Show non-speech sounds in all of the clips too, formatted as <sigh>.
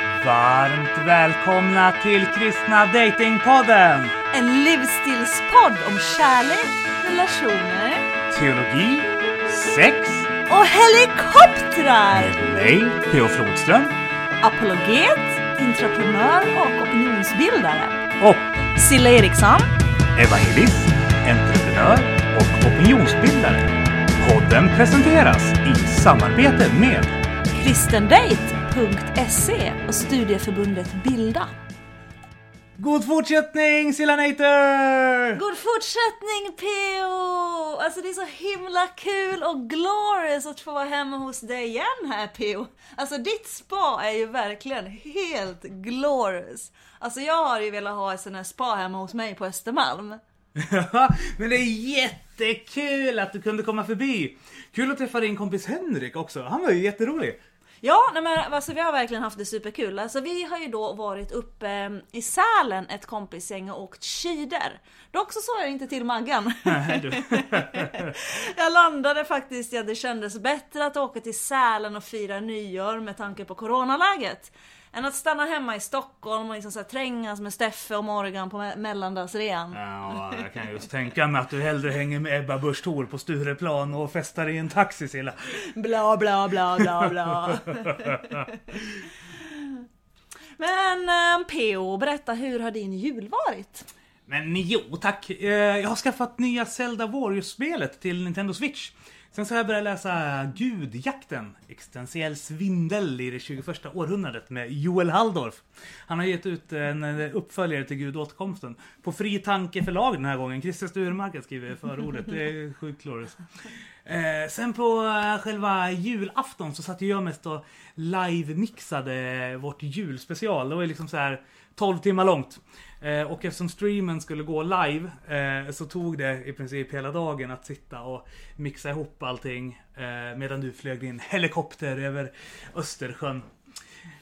Varmt välkomna till Kristna Datingpodden! En livsstilspodd om kärlek, relationer Teologi, sex, och helikoptrar! med mig, P.O. Flodström Apologet, entreprenör och opinionsbildare. och Silla Eriksson. evangelist, entreprenör och opinionsbildare. Podden presenteras i samarbete med kristendate.se och studieförbundet Bilda. God fortsättning Sillanator! God fortsättning PO! Alltså det är så himla kul och glorious att få vara hemma hos dig igen här PO. Alltså ditt spa är ju verkligen helt glorious. Alltså jag har ju velat ha ett sånt här spa hemma hos mig på Östermalm. Men det är jättekul att du kunde komma förbi. Kul att träffa din kompis Henrik också. Han var ju jätterolig. Ja, nej men alltså vi har verkligen haft det superkul. Alltså vi har ju då varit uppe eh, i Sälen ett kompisgäng och åkt skidor. Dock så sa jag inte till Maggan. Nej, <laughs> jag landade faktiskt, ja det kändes bättre att åka till Sälen och fira nyår med tanke på coronaläget. Än att stanna hemma i Stockholm och liksom så här trängas med Steffe och Morgan på me- mellandagsrean. Ja, jag kan just tänka mig att du hellre hänger med Ebba Busch Thor på Stureplan och festar i en taxi Silla. Bla bla bla bla bla. Men eh, PO, berätta hur har din jul varit? Men jo tack, Eh, jag har skaffat nya Zelda Warriors-spelet till Nintendo Switch. Sen så har jag börjat läsa Gudjakten, existentiell svindel i det 21 århundradet med Joel Halldorf. Han har gett ut en eh, uppföljare till Gud återkomsten. På Fri Tanke förlag den här gången. Christer Sturmark har skrivit förordet. Det är sjukt glorious. Eh, sen på eh, själva julafton så satt jag mest och live-mixade vårt julspecial. Det var ju liksom så här 12 timmar långt. Eh, och eftersom streamen skulle gå live eh, så tog det i princip hela dagen att sitta och mixa ihop allting Eh, medan du flög din helikopter över Östersjön.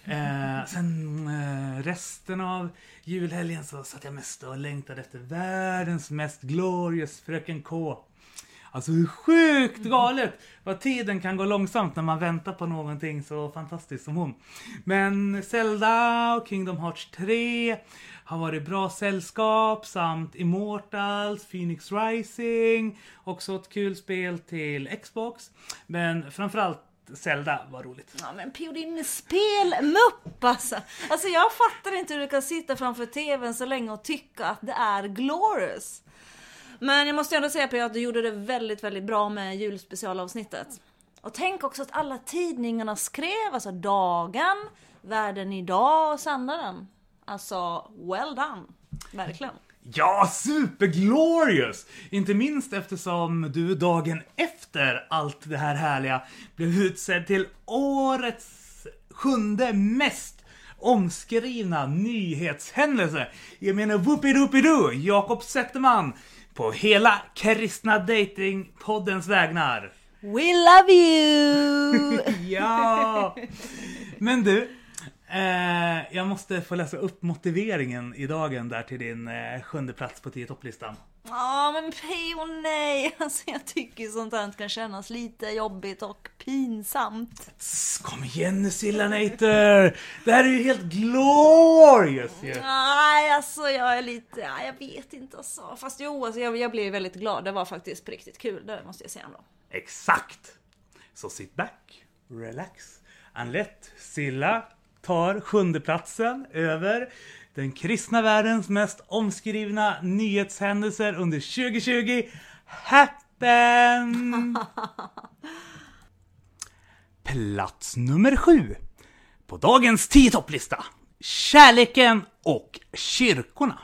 Eh, sen eh, resten av julhelgen så satt jag mest och längtade efter världens mest glorious Fröken K. Alltså hur sjukt galet vad tiden kan gå långsamt när man väntar på någonting så fantastiskt som hon. Men Zelda och Kingdom Hearts 3 har varit bra sällskap samt Immortals, Phoenix Rising, också ett kul spel till Xbox. Men framförallt Zelda var roligt. Ja men P.O. din spelmupp alltså. Alltså jag fattar inte hur du kan sitta framför tvn så länge och tycka att det är glorious. Men jag måste ändå säga på att du gjorde det väldigt, väldigt bra med julspecialavsnittet. Och tänk också att alla tidningarna skrev, alltså Dagen, Världen Idag och Sändaren. Alltså, well done. Verkligen. Ja, superglorious! Inte minst eftersom du dagen efter allt det här härliga blev utsedd till årets sjunde mest omskrivna nyhetshändelse. Jag menar whoopidoopido, Jakob Zetterman på hela Kristna Dating-poddens vägnar. We love you! <laughs> Ja! Men du, eh, jag måste få läsa upp motiveringen i dagen där till din eh, sjunde plats på 10 topplistan. Ja men Pio nej, <laughs> alltså jag tycker sånt här kan kännas lite jobbigt och pinsamt. Kom igen nu Sillanator! Det här är ju helt glorious ju! Nej, alltså jag är lite, ja, jag vet inte alltså. Fast jo, alltså, jag, jag blev väldigt glad. Det var faktiskt på riktigt kul, det måste jag säga ändå. Exakt! Så sit back, relax, and let Silla tar sjunde platsen över den kristna världens mest omskrivna nyhetshändelser under 2020 happen! <laughs> Plats nummer sju på dagens 10 topplista. Kärleken och kyrkorna.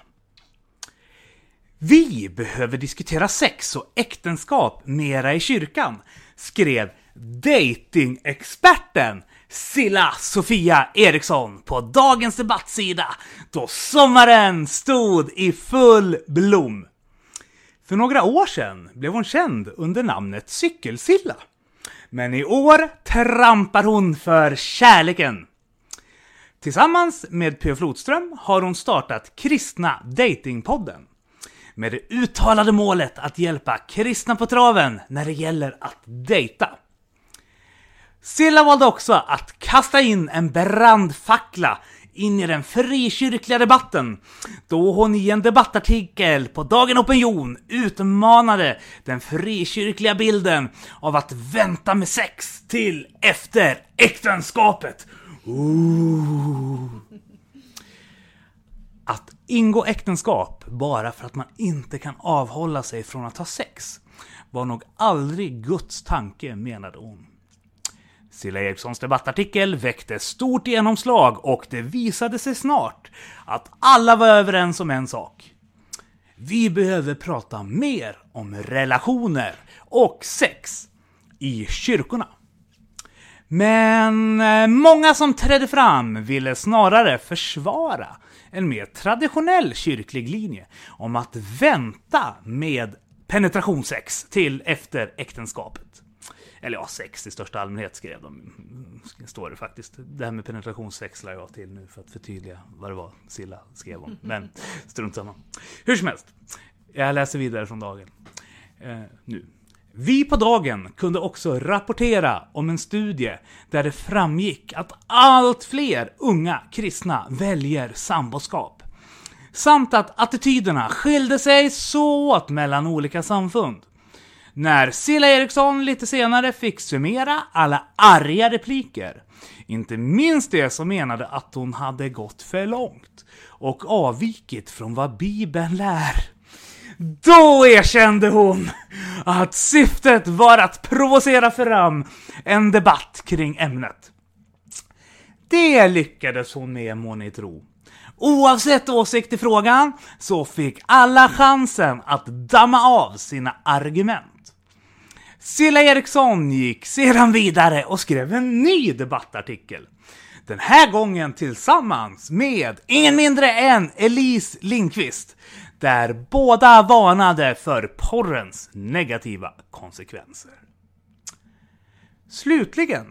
Vi behöver diskutera sex och äktenskap mera i kyrkan, skrev datingexperten Silla Sofia Eriksson på dagens debattsida då sommaren stod i full blom. För några år sedan blev hon känd under namnet Cykelsilla. Men i år trampar hon för kärleken. Tillsammans med P. Flodström har hon startat Kristna Datingpodden. Med det uttalade målet att hjälpa kristna på traven när det gäller att dejta. Silla valde också att kasta in en brandfackla in i den frikyrkliga debatten då hon i en debattartikel på Dagen Opinion utmanade den frikyrkliga bilden av att vänta med sex till efter äktenskapet. Ooh. Att ingå äktenskap bara för att man inte kan avhålla sig från att ha sex var nog aldrig Guds tanke, menade hon. Silla Erikssons debattartikel väckte stort genomslag och det visade sig snart att alla var överens om en sak. Vi behöver prata mer om relationer och sex i kyrkorna. Men eh, många som trädde fram ville snarare försvara en mer traditionell kyrklig linje om att vänta med penetrationssex till efter äktenskapet. Eller ja, sex i största allmänhet skrev de. Står det faktiskt. Det här med penetrationssex lär jag till nu för att förtydliga vad det var Silla skrev om. Men strunt samma. Hur som helst. Jag läser vidare från dagen. Eh, nu. Vi på dagen kunde också rapportera om en studie där det framgick att allt fler unga kristna väljer samboskap. Samt att attityderna skilde sig så åt mellan olika samfund. När Silla Eriksson lite senare fick summera alla arga repliker, inte minst det som menade att hon hade gått för långt och avvikit från vad Bibeln lär. Då erkände hon att syftet var att provocera fram en debatt kring ämnet. Det lyckades hon med må ni tro. Oavsett åsikt i frågan så fick alla chansen att damma av sina argument. Silla Eriksson gick sedan vidare och skrev en ny debattartikel. Den här gången tillsammans med ingen mindre än Elise Lindqvist, där båda varnade för porrens negativa konsekvenser. Slutligen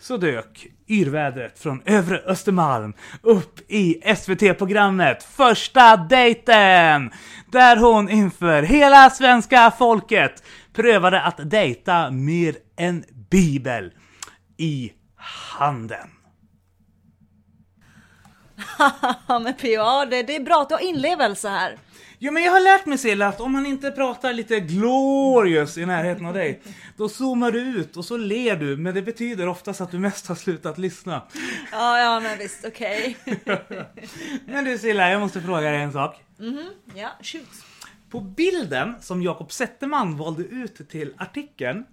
så dök yrvädret från övre Östermalm upp i SVT-programmet Första dejten! Där hon inför hela svenska folket prövade att dejta med en bibel i handen. <laughs> men PA, det, det är bra att du har inlevelse här. Jo men jag har lärt mig Silla att om man inte pratar lite glorious i närheten av dig, då zoomar du ut och så ler du, men det betyder oftast att du mest har slutat lyssna. Ja, ja men visst, okej. Okay. <laughs> men du Silla, jag måste fråga dig en sak. Mhm, mm ja, shoot. På bilden som Jakob Zetterman valde ut till artikeln,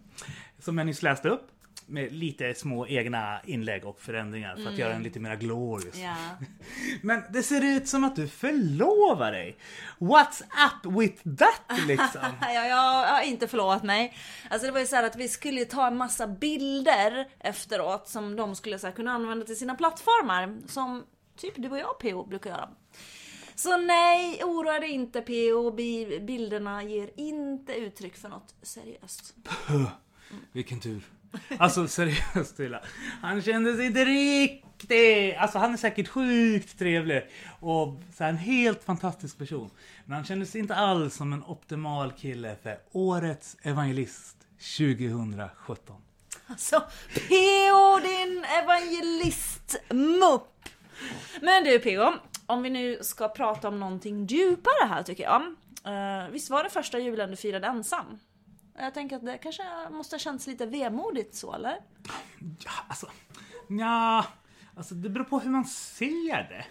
som jag nyss läste upp, med lite små egna inlägg och förändringar för att mm. göra den lite mer glorious. Ja. <laughs> Men det ser ut som att du förlovar dig. What's up with that <laughs> liksom? ja, jag har inte förlovat mig. Alltså det var ju så att vi skulle ta en massa bilder efteråt som de skulle så här, kunna använda till sina plattformar. Som typ du och jag PO brukar göra. Så nej, oroa dig inte PO. Bilderna ger inte uttryck för något seriöst. Puh, vilken tur. Alltså seriöst Tilla. Han kändes inte riktigt... Alltså han är säkert sjukt trevlig och så en helt fantastisk person. Men han kändes inte alls som en optimal kille för årets evangelist 2017. Alltså, PO din evangelist-mupp! Men du PO, om vi nu ska prata om någonting djupare här tycker jag. Uh, visst var det första julen du firade ensam? Jag tänker att det kanske måste ha känts lite vemodigt så, eller? Ja, alltså... Ja, alltså det beror på hur man ser det.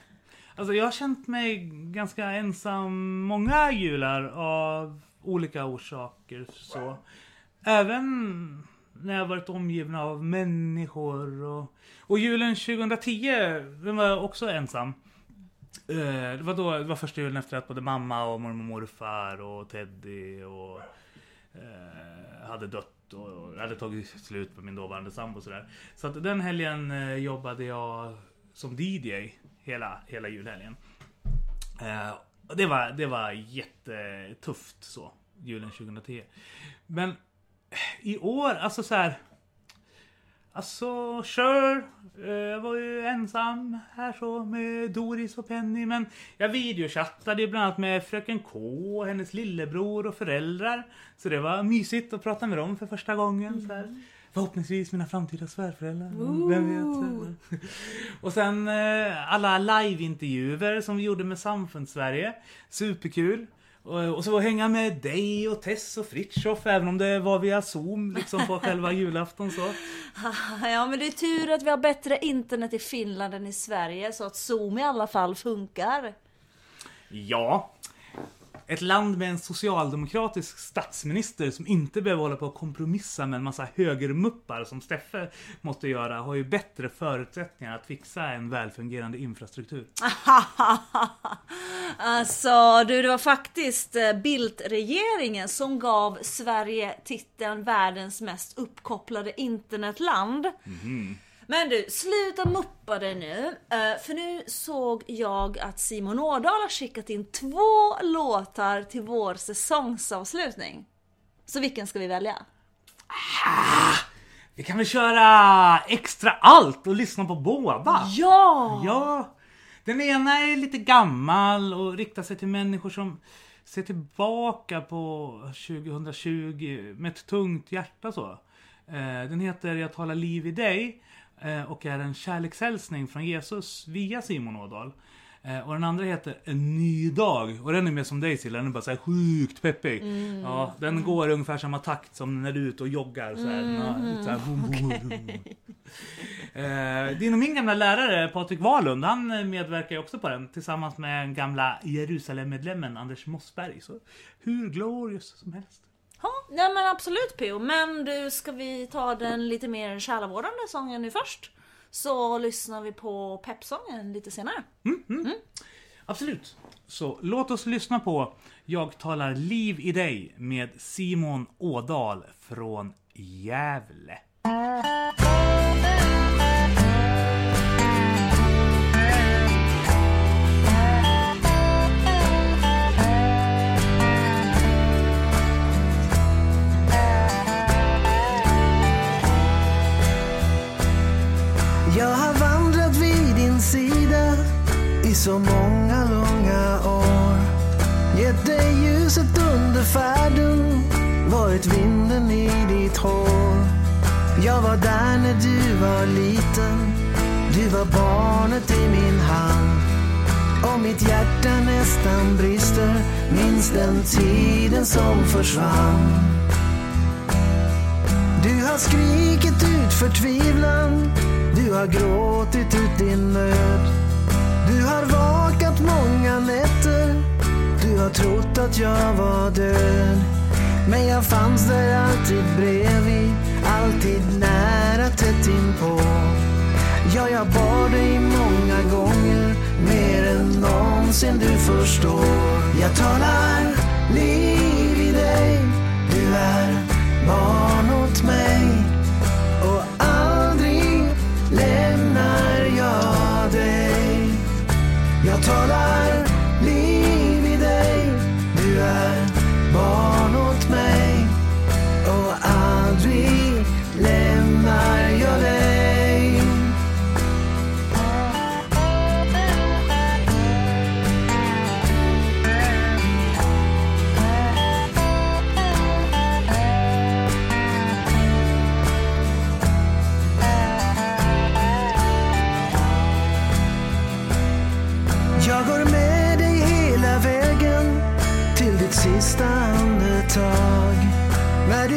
Alltså jag har känt mig ganska ensam många jular av olika orsaker så. Även när jag varit omgiven av människor och, och julen 2010, den var jag också ensam. Eh, det var då, det var första julen efter att både mamma och mormor och morfar och Teddy och eh, hade dött och hade tagit slut med min dåvarande sambo och sådär. Så att den helgen eh, jobbade jag som DJ hela, hela julhelgen. Och det, var, det var jättetufft så, julen 2010. Men i år, alltså så här Alltså, kör. Jag var ju ensam här så med Doris och Penny. Men jag videochattade ju bland annat med Fröken K, hennes lillebror och föräldrar. Så det var mysigt att prata med dem för första gången. Så här. Förhoppningsvis mina framtida svärföräldrar. Vem vet? <laughs> Och sen eh, alla liveintervjuer som vi gjorde med Samfunds-Sverige. Superkul. Och, och så hänga med dig och Tess och Fritjof även om det var via Zoom liksom på <laughs> själva julafton så. Ja men det är tur att vi har bättre internet i Finland än i Sverige så att Zoom i alla fall funkar. Ja. Ett land med en socialdemokratisk statsminister som inte behöver hålla på och kompromissa med en massa högermuppar som Steffe måste göra har ju bättre förutsättningar att fixa en välfungerande infrastruktur. <laughs> alltså du, det var faktiskt eh, Bildt-regeringen som gav Sverige titeln världens mest uppkopplade internetland. Mhm. Men du, sluta muppa dig nu. eh, För nu såg jag att Simon Ådahl har skickat in två låtar till vår säsongsavslutning. Så vilken ska vi välja? Vi kan väl köra extra allt och lyssna på båda? Ja! Ja. Den ena är lite gammal och riktar sig till människor som ser tillbaka på 2020 med ett tungt hjärta så. Eh, Den heter Jag talar liv i dig och är en kärlekshälsning från Jesus via Simon Ådahl. Eh, Och den andra heter En ny dag. Och den är mer som dig Silla, den är bara så här sjukt peppig. Ja, den går i ungefär samma takt som när du är ute och joggar. Så här, så här, boom, boom, boom. Eh, din och min gamla lärare Patrik Wahlund, han eh, medverkar ju också på den tillsammans med gamla Jerusalem-medlemmen Anders Mossberg. Så hur glorious som helst. Ja, nej men absolut Pio. Men du, ska vi ta den lite mer själavårdande sången nu först? Så lyssnar vi på peppsången lite senare. Absolut. Så låt oss lyssna på Jag talar liv i dig med Simon Ådahl från Gävle. Så många långa år. Gett dig ljuset under färden, varit vinden i ditt hår. Jag var där när du var liten, du var barnet i min hand. Och mitt hjärta nästan brister, minns den tiden som försvann. Du har skrikit ut förtvivlan, du har gråtit ut din nöd. Du har vakat många nätter, du har trott att jag var död. Men jag fanns där alltid bredvid, alltid nära tätt inpå. Ja, jag bar dig många gånger, mer än någonsin du förstår. Jag talar liv i dig, du är barn åt mig. Jag talar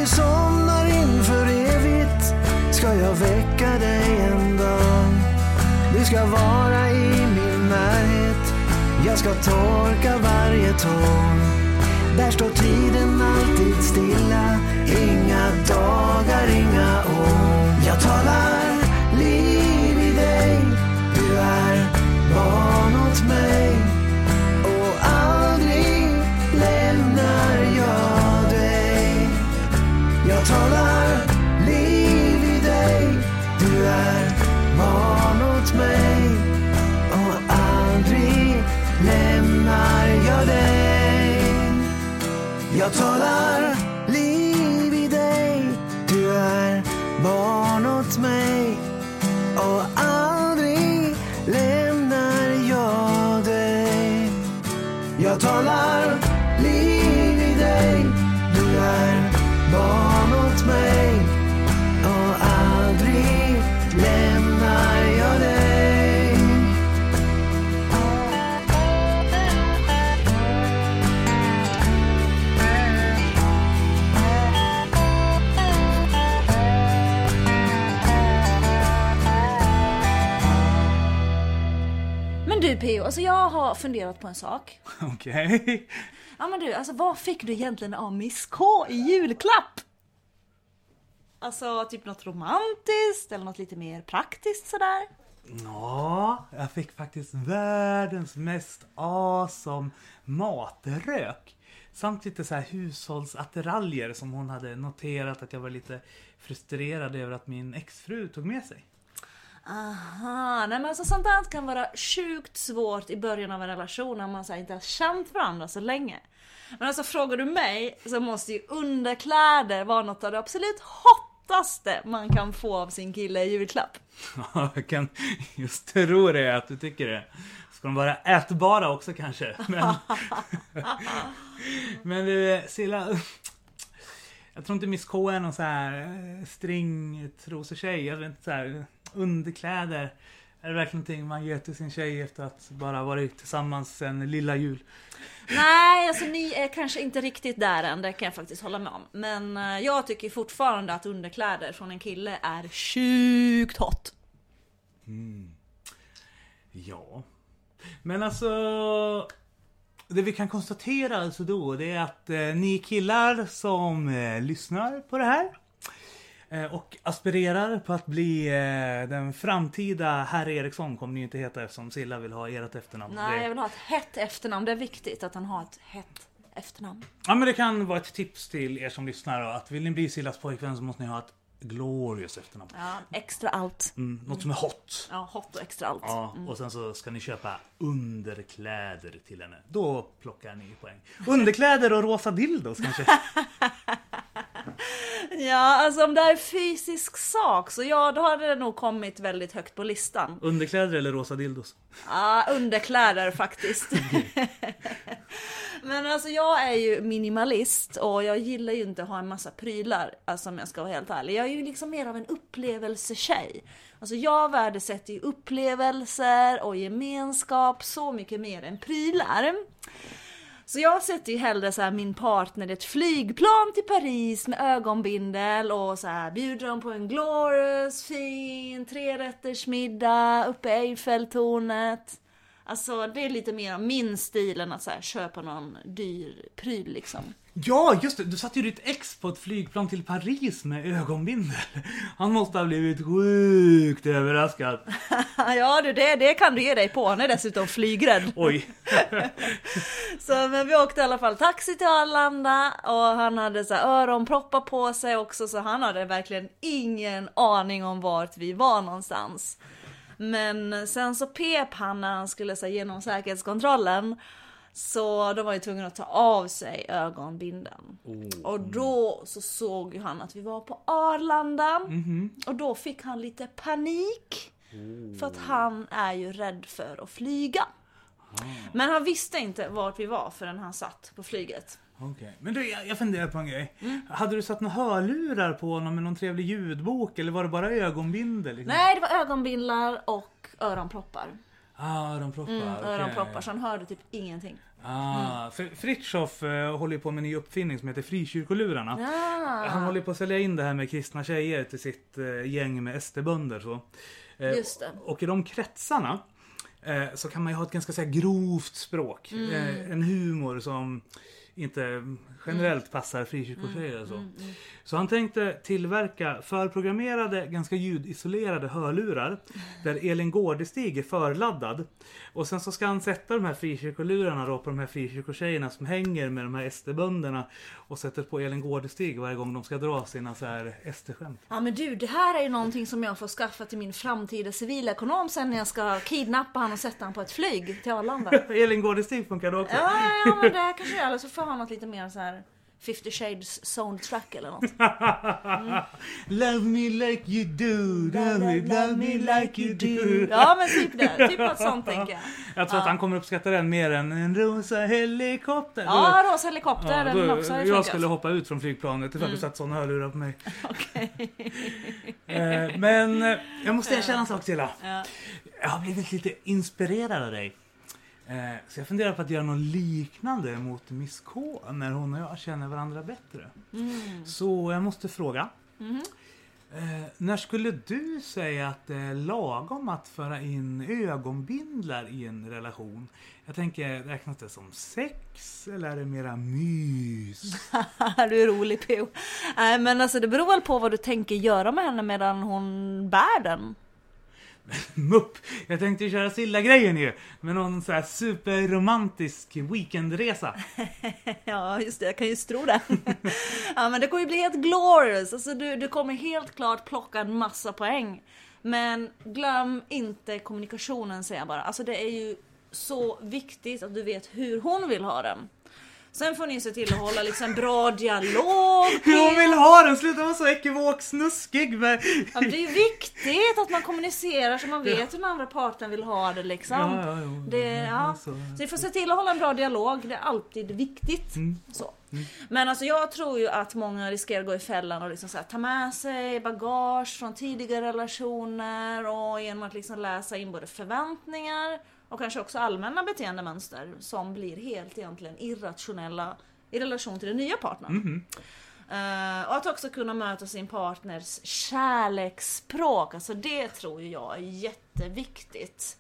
du somnar in för evigt ska jag väcka dig en dag. Du ska vara i min närhet, jag ska torka varje tår. Där står tiden alltid stilla, inga dagar, inga år. Jag talar liv i dig, du är barn åt mig. Talar liv i dig, du är barn åt mig. Och aldrig lämnar jag dig. Jag talar jag har funderat på en sak. <laughs> Okej. Ja men du, alltså vad fick du egentligen av Miss K i julklapp? Alltså typ något romantiskt eller något lite mer praktiskt sådär? Ja, jag fick faktiskt världens mest awesome matrök. Samt lite så här hushållsattiraljer som hon hade noterat att jag var lite frustrerad över att min exfru tog med sig. Aha, nej men alltså sånt där kan vara sjukt svårt i början av en relation när man så inte har känt varandra så länge. Men alltså frågar du mig så måste ju underkläder vara något av det absolut hottaste man kan få av sin kille i julklapp. <laughs> Ja, jag kan just tro det att du tycker det. Ska de vara ätbara också kanske? <laughs> Men, <laughs> men du, Silla. Jag tror inte Miss K är någon så här eh, stringtrosetjej. Jag vet inte så här underkläder. Är det verkligen någonting man ger till sin tjej efter att bara varit tillsammans sen lilla jul? Nej, alltså ni är kanske inte riktigt där än, det kan jag faktiskt hålla med om. Men eh, jag tycker fortfarande att underkläder från en kille är sjukt hot. Ja. Men alltså. Det vi kan konstatera alltså då, det är att eh, ni killar som eh, lyssnar på det här och aspirerar på att bli eh, den framtida herr Eriksson kommer ni inte heta eftersom Silla vill ha ert efternamn. Nej, jag vill ha ett hett efternamn. Det är viktigt att han har ett hett efternamn. Ja men det kan vara ett tips till er som lyssnar då, att vill ni bli Sillas pojkvän så måste ni ha ett glorious efternamn. Ja, extra allt. Mm, något som är hot. Ja, hot och extra allt. Ja, och sen så ska ni köpa underkläder till henne. Då plockar ni poäng. Underkläder och rosa dildos kanske? <laughs> <laughs> Ja, alltså om det är fysisk sak så ja, då hade det nog kommit väldigt högt på listan. Underkläder eller rosa dildos? Ja, underkläder faktiskt. <laughs> Men alltså jag är ju minimalist och jag gillar ju inte att ha en massa prylar, alltså om jag ska vara helt ärlig. Jag är ju liksom mer av en upplevelsetjej. Alltså jag värdesätter ju upplevelser och gemenskap så mycket mer än prylar. Så jag sätter ju hellre så här min partner i ett flygplan till Paris med ögonbindel och så här bjuder dem på en glorious, fin trerättersmiddag uppe i Eiffeltornet. Alltså det är lite mer min stil än att så här, köpa någon dyr pryl liksom. Ja, just det! Du satte ju ditt ex på ett flygplan till Paris med ögonbindel. Han måste ha blivit sjukt överraskad. <laughs> ja du, det, det kan du ge dig på. Han är dessutom flygrädd. Oj. <laughs> Så men vi åkte i alla fall taxi till Arlanda och han hade så här öronproppar på sig också så han hade verkligen ingen aning om vart vi var någonstans. Men sen så pep han när han skulle så genom säkerhetskontrollen. Så då var jag tvungen att ta av sig ögonbindeln. Och då så såg ju han att vi var på Arlanda. Och då fick han lite panik. För att han är ju rädd för att flyga. Men han visste inte vart vi var förrän han satt på flyget. Okej. Men du, jag, jag funderar på en grej. Mm. Hade du satt några hörlurar på honom med någon trevlig ljudbok eller var det bara ögonbindel? Liksom? Nej, det var ögonbindlar och öronproppar. Ah, öronproppar. Mm, okej. öronproppar, så han hörde typ ingenting. Ah, för Fritjof eh, håller på med en ny uppfinning som heter frikyrkolurarna. Ja, Han håller på att sälja in det här med kristna tjejer till sitt eh, gäng med SD-bönder. Så. Eh, Just det. Och i de kretsarna eh, så kan man ju ha ett ganska så här, grovt språk. Mm. En humor som inte generellt passar frikyrkotjejer. och Så. Mm, så han tänkte tillverka förprogrammerade, ganska ljudisolerade hörlurar där Elin Gårdestig är förladdad. Och sen så ska han sätta de här frikyrkolurarna då på de här frikyrkotjejerna som hänger med de här SD-bönderna och sätter på Elin Gårdestig varje gång de ska dra sina så här SD-skämt. Ja men du, det här är ju någonting som jag får skaffa till min framtida civilekonom sen när jag ska kidnappa han och sätta han på ett flyg till Arlanda. <laughs> Elin Gårdestig funkar det också. Ja, ja men det kanske jag, eller så får han något lite mer så här 50 shades soundtrack eller något. <laughs> Love me like you do, love me, love me like you do. Ja men typ det, typ något sånt tänker jag. <laughs> Jag tror att han kommer uppskatta den mer än en rosa helikopter. Ja, rosa helikopter, Ja, då, också jag funkat. skulle hoppa ut från flygplanet ifall du satt sådana hörlurar på mig. <laughs> Okej. Eh, men eh, jag måste erkänna en sak Silla. Ja. Jag har blivit lite inspirerad av dig. Eh, så jag funderar på att göra något liknande mot Miss K när hon och jag känner varandra bättre. Mm. Så jag måste fråga. Mhm. Eh, när skulle du säga att det är lagom att föra in ögonbindlar i en relation? Jag tänker, räknas det som sex eller är det mera mys? <laughs> du är rolig P.O. Nej men alltså det beror väl på vad du tänker göra med henne medan hon bär den. <laughs> Mupp! Jag tänkte ju köra Silla-grejen ju. Med någon så här superromantisk weekendresa. <laughs> ja, just det. Jag kan ju tro det. <laughs> ja, men det kommer ju bli helt glorious. Alltså, du, du kommer helt klart plocka en massa poäng. Men glöm inte kommunikationen säger jag bara. Alltså det är ju så viktigt att du vet hur hon vill ha den. Sen får ni se till att hålla liksom bra dialog. <laughs> Hur hon vill ha den! Sluta vara så ekivok snuskig. Ja, det är viktigt att man kommunicerar så man vet ja. hur den andra parten vill ha det liksom. Ja, ja, ja. Det, ja. Så vi får se till att hålla en bra dialog. Det är alltid viktigt. Mm. Så. Mm. Men alltså jag tror ju att många riskerar att gå i fällan och liksom så här, ta med sig bagage från tidigare relationer och genom att liksom läsa in både förväntningar och kanske också allmänna beteendemönster som blir helt egentligen irrationella i relation till den nya partnern. Mm. Uh, och att också kunna möta sin partners kärleksspråk, alltså det tror jag är jätteviktigt.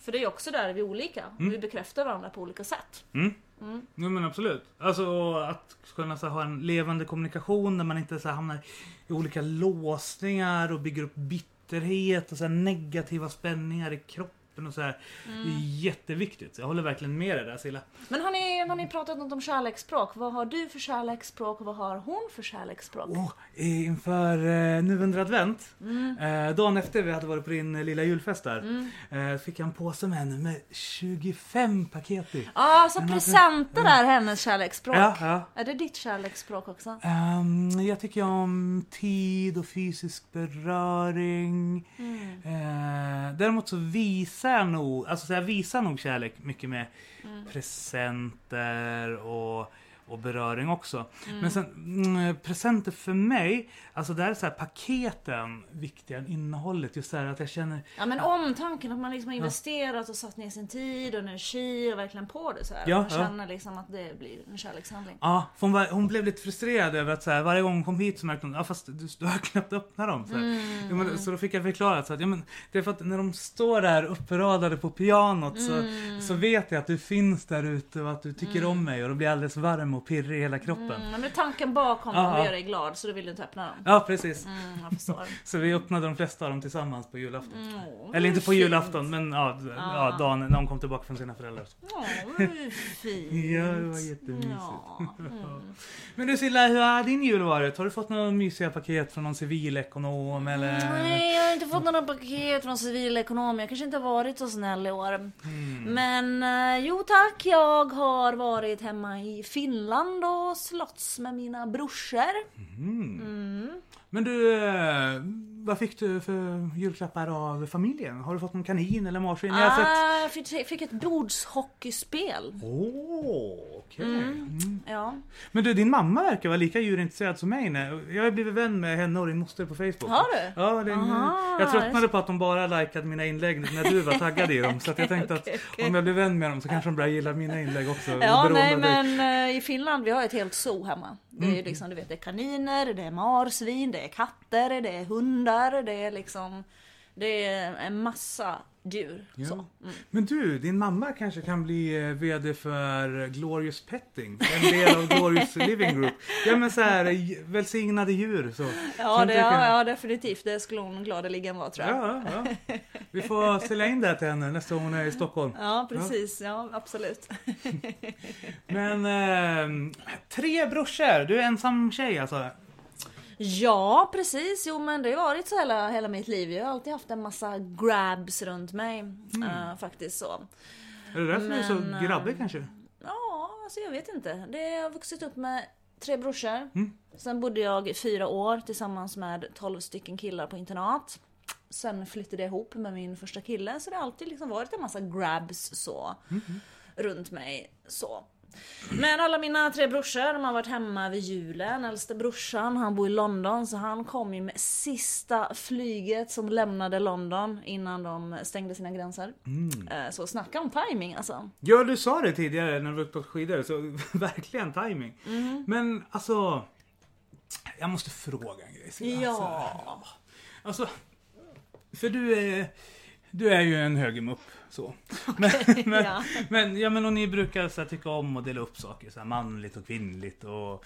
För det är också där vi är olika, mm. vi bekräftar varandra på olika sätt. Mm. Mm. Ja men absolut. Alltså att kunna så, ha en levande kommunikation där man inte så, hamnar i olika låsningar och bygger upp bitterhet och så, negativa spänningar i kroppen kroppen och så här. Mm. Det är jätteviktigt. Jag håller verkligen med dig där Silla. Men har ni, har ni pratat något om kärleksspråk? Vad har du för kärleksspråk och vad har hon för kärleksspråk? Oh, inför eh, nu under advent, mm. eh, dagen efter vi hade varit på din eh, lilla julfest där, mm. eh, fick jag en påse med henne med 25 paket i. Ja, ah, så presenter är hennes kärleksspråk. Ja, ja. Är det ditt kärleksspråk också? Um, jag tycker om tid och fysisk beröring. Mm. Eh, däremot så visar visar nog, alltså så jag visar nog kärlek mycket med mm. presenter och och beröring också. Mm. Men sen mm, presenter för mig, alltså där är så här paketen viktigare än innehållet. Just det här att jag känner... Ja men omtanken, att man liksom har investerat och satt ner sin tid och energi och verkligen på det så här. Ja, man känner liksom att det blir en kärlekshandling. Ja, hon, var, hon blev lite frustrerad över att så här, varje gång hon kom hit så märkte hon, ja fast du, du har knappt öppnat dem. Så, mm. ja, men, så då fick jag förklara att ja, men, det är för att när de står där uppradade på pianot så, mm. så vet jag att du finns där ute och att du tycker om mig och då blir jag alldeles varm och pirrig i hela kroppen. Mm, men tanken bakom dem att göra dig glad så du vill inte öppna dem. Ja precis. Mm, <laughs> så vi öppnade de flesta av dem tillsammans på julafton. Mm, Eller inte på fint. julafton men ja, ja, dagen när de kom tillbaka från sina föräldrar. Ja, det fint. <laughs> ja, det var jättemysigt. Ja, <laughs> mm. men du Silla, hur har din jul varit? Har du fått några mysiga paket från någon civilekonom eller? Nej, jag har inte fått några paket från civilekonom. Jag kanske inte har varit så snäll i år. Mm. Men eh, jo tack, jag har varit hemma i Finland och slåss med mina brorsor. Mm. Mm. Men du, eh, vad fick du för julklappar av familjen? Har du fått någon kanin eller marsvin? Ah, jag fick, fick ett bordshockeyspel. Åh, oh, okej. Okay. Mm. Mm. Ja. Men du, din mamma verkar vara lika djurintresserad som mig. Jag har blivit vän med henne och din moster på Facebook. Har du? Ja, det, Aha, jag tröttnade på att de bara likade mina inlägg när du var taggad i dem. Så att jag <laughs> tänkte okay, att okay. om jag blir vän med dem så kanske de börjar gilla mina inlägg också. Ja, nej men uh, i Finland vi har ett helt zoo hemma. Det är mm. liksom, du vet, det är kaniner, det är marsvin, det är katter, det är hundar, det är liksom det är en massa djur. Ja. Mm. Men du, din mamma kanske kan bli eh, VD för Glorious Petting. En del av Glorious Living Group. Ja men så här, välsignade djur. Så. Ja, det, ja, ja, definitivt. Det skulle hon gladeligen vara tror jag. Ja, ja. Vi får sälja in det till henne nästa gång hon är i Stockholm. Ja, precis. Ja, absolut. <laughs> men eh, tre brorsor. Du är ensam tjej alltså? Ja precis, jo men det har varit så hela, hela mitt liv. Jag har alltid haft en massa grabs runt mig. Mm. Uh, faktiskt så. Är det därför men, du är så grabbig uh, kanske? Ja, alltså jag vet inte. Det, jag har vuxit upp med tre brorsor. Mm. Sen bodde jag fyra år tillsammans med tolv stycken killar på internat. Sen flyttade jag ihop med min första kille så det har alltid liksom varit en massa grabs så. Mm. Runt mig så. Men alla mina tre brorsor, de har varit hemma vid julen. Äldste brorsan, han bor i London, så han kom ju med sista flyget som lämnade London innan de stängde sina gränser. Mm. Eh, så snacka om timing alltså. Ja, du sa det tidigare när du var på skidor, så <laughs> verkligen timing. Mm. Men alltså, jag måste fråga en grej. Ja. Alltså, för du är, du är ju en högermupp. Så. Men, <laughs> men, ja. men, ja, men och ni brukar så här, tycka om att dela upp saker. Så här, manligt och kvinnligt. Och,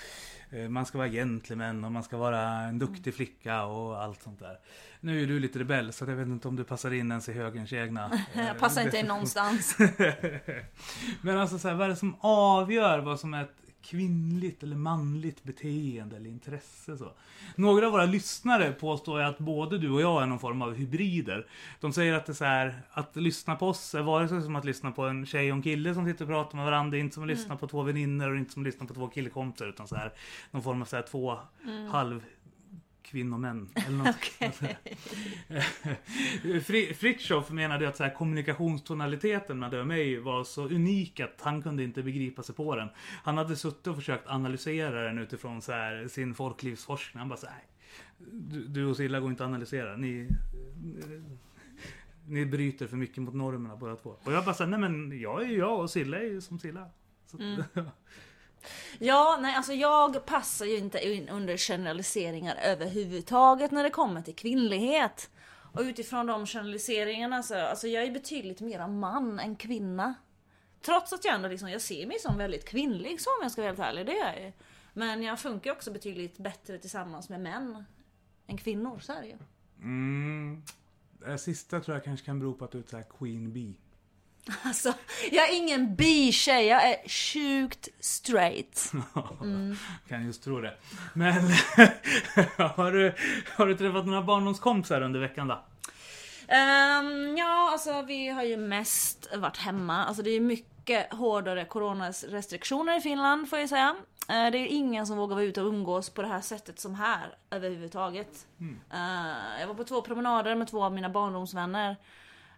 eh, man ska vara gentleman och man ska vara en duktig flicka och allt sånt där. Nu är du lite rebell så jag vet inte om du passar in ens i högerns egna. <laughs> eh, Jag passar inte in någonstans. <laughs> Men alltså så här, vad är det som avgör vad som är ett kvinnligt eller manligt beteende eller intresse? Så? Några av våra lyssnare påstår att både du och jag är någon form av hybrider. De säger att det är så här, att lyssna på oss är vare sig som att lyssna på en tjej och en kille som sitter och pratar med varandra. Det är inte som att lyssna på två väninnor och inte som att lyssna på två killkompisar. Utan så här, någon form av så här, två halv kvinnomän. Eller något. <laughs> Okej. <laughs> Fri- Fritiof menade att så här, kommunikationstonaliteten med mig var så unik att han kunde inte begripa sig på den. Han hade suttit och försökt analysera den utifrån så här, sin folklivsforskning. Han bara så här, "Nej, du, du och Silla går inte att analysera. Ni, ni bryter för mycket mot normerna båda två. Och jag bara så här, nej men jag är jag och Silla är ju som Silla. Så, <laughs> Ja, nej alltså jag passar ju inte in under generaliseringar överhuvudtaget när det kommer till kvinnlighet. Och utifrån de generaliseringarna så, alltså jag är betydligt mera man än kvinna. Trots att jag ändå liksom, jag ser mig som väldigt kvinnlig så om jag ska vara helt ärlig, det gör jag ju. Men jag funkar också betydligt bättre tillsammans med män än kvinnor, så är det ju. mm, det sista tror jag kanske kan bero på att du är ett så här Queen Bee. <laughs> Alltså, jag är ingen bi-tjej, jag är sjukt straight. <laughs> Kan just tro det. Men <laughs> har, du, har du träffat några barndomskompisar under veckan då? Ehm, ja, alltså vi har ju mest varit hemma. Alltså det är mycket hårdare coronarestriktioner i Finland får jag säga. Eh, det är ingen som vågar vara ute och umgås på det här sättet som här överhuvudtaget. Eh, jag var på två promenader med två av mina barndomsvänner.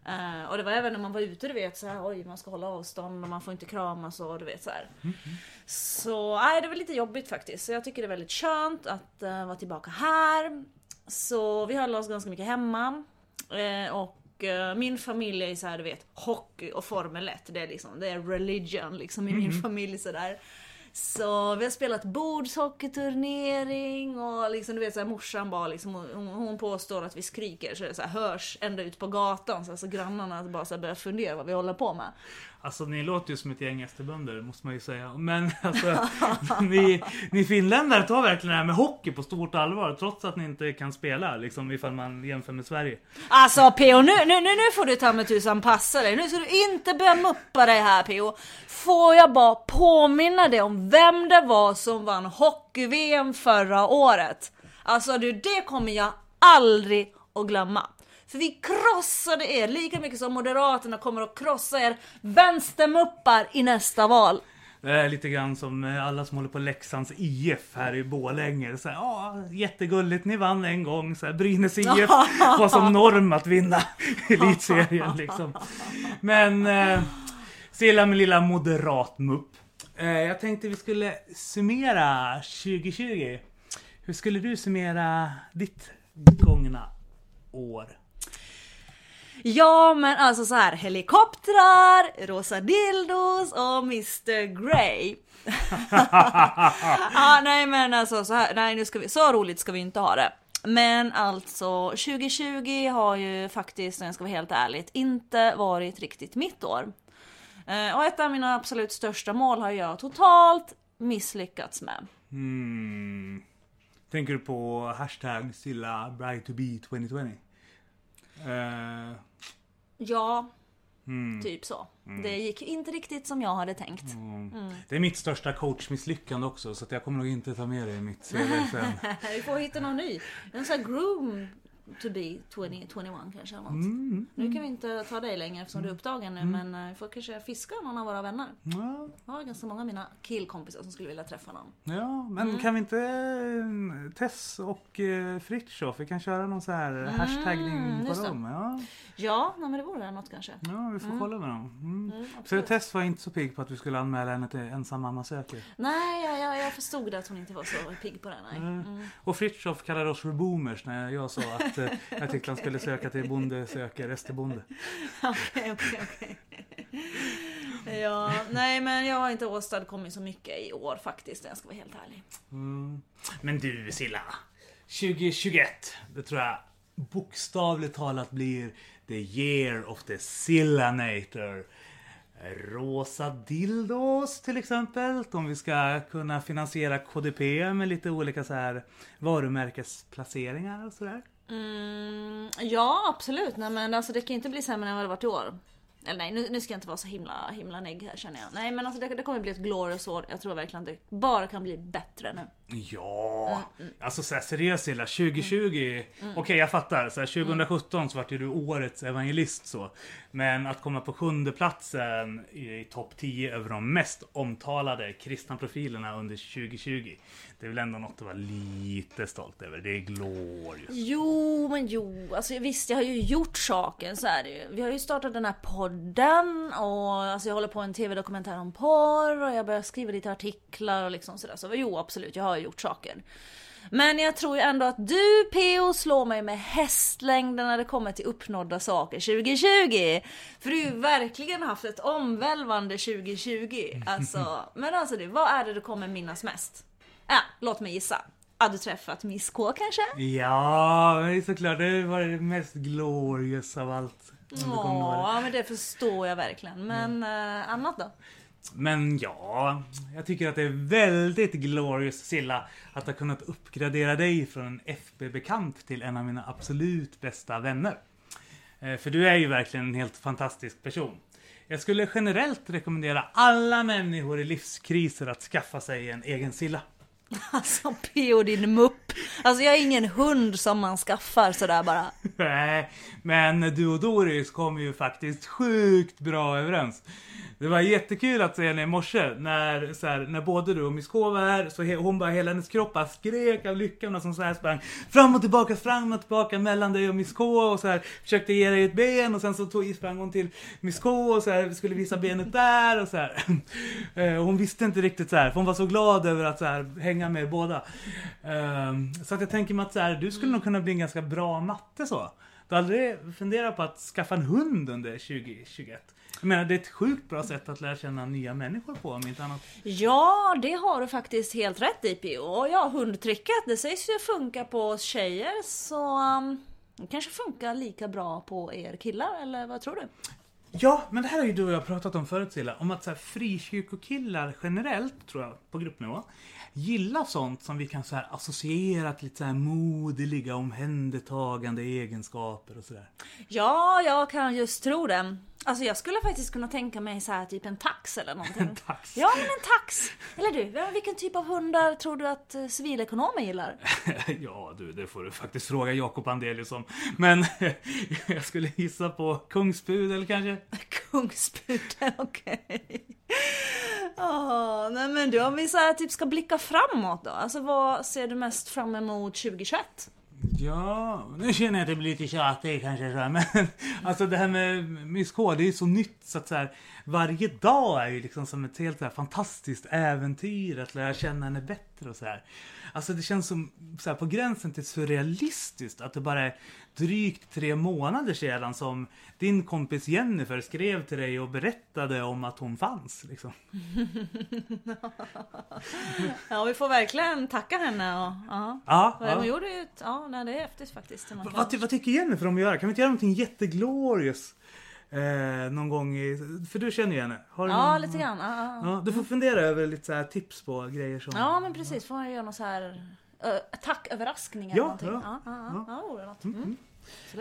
Eh, och det var även när man var ute, du vet så här, oj man ska hålla avstånd och man får inte kramas och du vet så här. Så nej, det var lite jobbigt faktiskt. Så jag tycker det är väldigt skönt att eh, vara tillbaka här. Så vi höll oss ganska mycket hemma. Eh, och min familj är så här, du vet, hockey och Formel 1. Det är liksom, det är religion liksom i min familj sådär. Så vi har spelat bordshockeyturnering och liksom du vet såhär morsan bara liksom, hon, hon påstår att vi skriker så det så här, hörs ända ut på gatan så alltså grannarna bara så här, börjar fundera vad vi håller på med. Alltså ni låter ju som ett gäng esterbönder måste man ju säga. Men <laughs> alltså, <laughs> ni, ni finländare tar verkligen det här med hockey på stort allvar. Trots att ni inte kan spela liksom ifall man jämför med Sverige. Alltså P.O. Nu, nu, nu, nu får du ta med tusan passa dig. Nu ska du inte börja muppa dig här P.O. Får jag bara påminna dig om vem det var som vann hockey-VM förra året? Alltså du, det kommer jag aldrig att glömma. För vi krossade er lika mycket som Moderaterna kommer att krossa er vänstermuppar i nästa val. Det är lite grann som eh, alla som håller på Leksands IF här i Borlänge. Så här, ja, jättegulligt, ni vann en gång. Så här, Brynäs IF <laughs> var som norm att vinna <laughs> elitserien liksom. Men eh, Silla min lilla moderatmupp. Eh, jag tänkte vi skulle summera 2020. Hur skulle du summera ditt gångna år? Ja men alltså så här helikoptrar, rosa dildos och Mr Grey. <laughs> ja, nej men alltså så här, nej nu ska vi, så roligt ska vi inte ha det. Men alltså 2020 har ju faktiskt, om jag ska vara helt ärligt, inte varit riktigt mitt år. Eh, Och ett av mina absolut största mål har jag totalt misslyckats med. Hmm. Tänker du på hashtag Silla Bright to be 2020? Eh, Ja, hmm. typ så. Det gick inte riktigt som jag hade tänkt. Det är mitt största coachmisslyckande också så jag kommer nog inte ta med det i mitt CV sen. <laughs> Vi får hitta någon ny. En sån här groom to be 20, 21 kanske. eller Något. Nu kan vi inte ta dig längre eftersom du är upptagen nu men eh, vi får kanske fiska någon av våra vänner. Ja, Jag har ganska många av mina killkompisar som skulle vilja träffa någon. ja men kan vi inte eh, Tess och eh, Fritiof, vi kan köra någon så här hashtagning på dem. Ja, Ja, nej, men det vore något kanske. ja vi får kolla med dem. Mm. Absolut. Tess var inte så pigg på att vi skulle anmäla henne till ensam mamma söker. Nej, jag, jag, jag förstod att hon inte var så pigg på det. Nej. Mm. Och Fritiof kallade oss för boomers när jag sa att eh, <laughs> jag tyckte han skulle söka till Bonde söker Esterbonde. <laughs> Okej, okej, okej. Ja, nej men jag har inte åstadkommit så mycket i år faktiskt, jag ska vara helt ärlig. Mm. Men du Silla. 2021, det tror jag bokstavligt talat blir the year of the Sillanator. Rosa dildos till exempel. Om vi ska kunna finansiera KDP med lite olika så här varumärkesplaceringar och sådär. Mm, ja absolut, nej men alltså det kan inte bli sämre än vad det varit i år. Eller nej, nu, nu ska jag inte vara så himla, himla negg här känner jag. Nej men alltså det, det kommer bli ett glorious år. Jag tror verkligen att det bara kan bli bättre nu. Ja, alltså så här, seriöst Silla, 2020. Okej jag fattar, så här, 2017 så vart ju du årets evangelist så. Men att komma på sjunde platsen i topp 10 över de mest omtalade kristna profilerna under 2020. Det är väl ändå något att vara lite stolt över. Det är glorious. Jo, men jo, alltså visst jag har ju gjort saker så är det ju. Vi har ju startat den här podden och alltså jag håller på en tv-dokumentär om porr och jag börjar skriva lite artiklar och liksom sådär. Så jo, absolut, jag har gjort saker. Men jag tror ju ändå att du PO slår mig med hästlängden när det kommer till uppnådda saker 2020. För du har ju verkligen haft ett omvälvande 2020. Alltså, <laughs> men alltså du, vad är det du kommer minnas mest? Ja, låt mig gissa. Har du träffat Miss K kanske? Ja, såklart. Det var det mest glorious av allt. Ja, men det förstår jag verkligen. Men eh, annat då? Men ja, jag tycker att det är väldigt glorious Silla att ha kunnat uppgradera dig från en FB-bekant till en av mina absolut bästa vänner. Eh, för du är ju verkligen en helt fantastisk person. Jag skulle generellt rekommendera alla människor i livskriser att skaffa sig en egen Silla. <laughs> Alltså P.O. din mupp. Alltså jag är ingen hund som man skaffar sådär bara. <laughs> Nej, men du och Doris kom ju faktiskt sjukt bra överens. Det var jättekul att se henne i morse när, så här, när både du och Miss K var här, så he, hon bara, hela hennes kropp bara skrek av lycka och som så här sprang fram och tillbaka, fram och tillbaka mellan dig och Miss K och så här försökte ge dig ett ben och sen så tog, sprang hon till Miss K och så här skulle visa benet där och så här. <laughs> Eh, hon visste inte riktigt så här, för hon var så glad över att så här, hänga med båda. Ehm, så att jag tänker mig att så här, du skulle nog kunna bli en ganska bra matte så. Du har aldrig funderat på att skaffa en hund under 2021? Jag menar, det är ett sjukt bra sätt att lära känna nya människor på om inte annat. Ja, det har du faktiskt helt rätt i P.O. Och ja, hundtricket det sägs ju funka på oss tjejer så um, det kanske funkar lika bra på er killar, eller vad tror du? Ja, men det här har ju du och jag pratat om förut Silla. Om att så här, frikyrkokillar generellt, tror jag, på gruppnivå, gillar sånt som vi kan så här associera till lite så här moderliga, omhändertagande egenskaper och sådär. Ja, jag kan just tro det. Alltså jag skulle faktiskt kunna tänka mig så här typ en tax eller någonting. <laughs> En tax. Ja, men en tax! Eller du, vilken typ av hundar tror du att eh, civilekonomer gillar? <laughs> ja du, det får du faktiskt fråga Jakob Andelius om. Men <laughs> jag skulle gissa på kungspudel kanske? Kungspudel, okej. Oh, nej men du, om vi så här, typ ska blicka framåt då. Alltså vad ser du mest fram emot 2021? Ja, nu känner jag att det blir lite tjatig kanske så här, men <laughs> alltså det här med Miss K, det är så nytt så att så här, varje dag är ju liksom som ett helt så här, fantastiskt äventyr att lära känna henne bättre och så här. Alltså det känns som så här, på gränsen till surrealistiskt att det bara är drygt tre månader sedan som din kompis Jennifer skrev till dig och berättade om att hon fanns. Liksom. <laughs> Ja, vi får verkligen tacka henne och ja. Ja, Hon ja. gjorde ju ett, ja, nej, det är häftigt faktiskt. Vad, vad tycker Jennifer om att göra? Kan vi inte göra någonting jätteglorious? Eh, någon gång i... För du känner ju henne. Har Ja, någon, lite grann. Ja, ja. Du får fundera över lite så tips på grejer som... ja men precis. Får man göra någon så här uh, tacköverraskning eller Ja, någonting. ja, Ja, ja, ja. ja. något. Mm, Mm.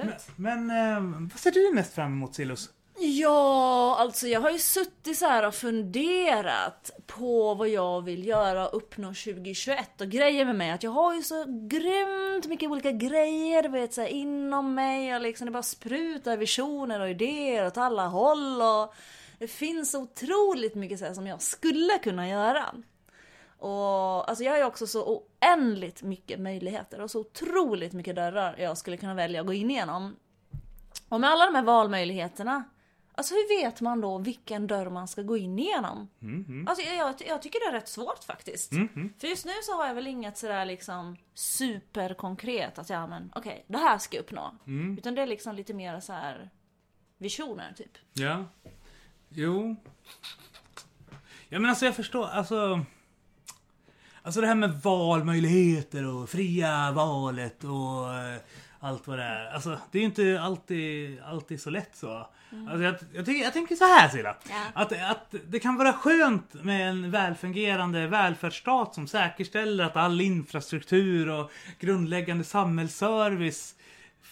mm. Men, men eh, vad ser du mest fram emot Silus? Ja, alltså jag har ju suttit så här och funderat på vad jag vill göra och uppnå 2021 och grejer med mig att jag har ju så grymt mycket olika grejer du vet så här, inom mig och liksom det bara sprutar visioner och idéer åt alla håll och det finns så otroligt mycket så här som jag skulle kunna göra. Och alltså jag har ju också så oändligt mycket möjligheter och så otroligt mycket dörrar jag skulle kunna välja att gå in igenom. Och med alla de här valmöjligheterna, alltså hur vet man då vilken dörr man ska gå in igenom? Mm, mm. Alltså jag, jag, tycker det är rätt svårt faktiskt. Mm. För just nu så har jag väl inget sådär liksom superkonkret att ja men okej, det här ska jag uppnå. Mm. Utan det är liksom lite mer så här visioner typ. Ja. Jo. Ja men alltså jag förstår, alltså... Alltså det här med valmöjligheter och fria valet och eh, allt vad det är. Alltså det är ju inte alltid, alltid så lätt så. Alltså, jag, jag, tycker, jag tänker så här Silla. Ja. Att, att det kan vara skönt med en välfungerande välfärdsstat som säkerställer att all infrastruktur och grundläggande samhällsservice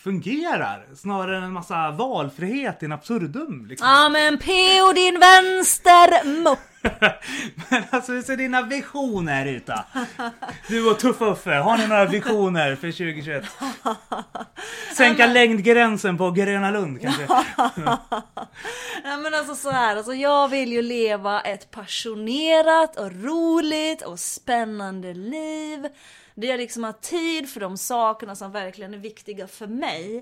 fungerar. Snarare än en massa valfrihet in absurdum. Liksom. Ja men P.O. din vänstermupp. <laughs> Men alltså hur ser dina visioner ut då? Du och Tuff Uffe, har ni några visioner för 2021? Sänka längdgränsen på Gröna Lund kanske? <laughs> Ja men alltså så här, alltså jag vill ju leva ett passionerat och roligt och spännande liv. Där jag liksom har tid för de sakerna som verkligen är viktiga för mig.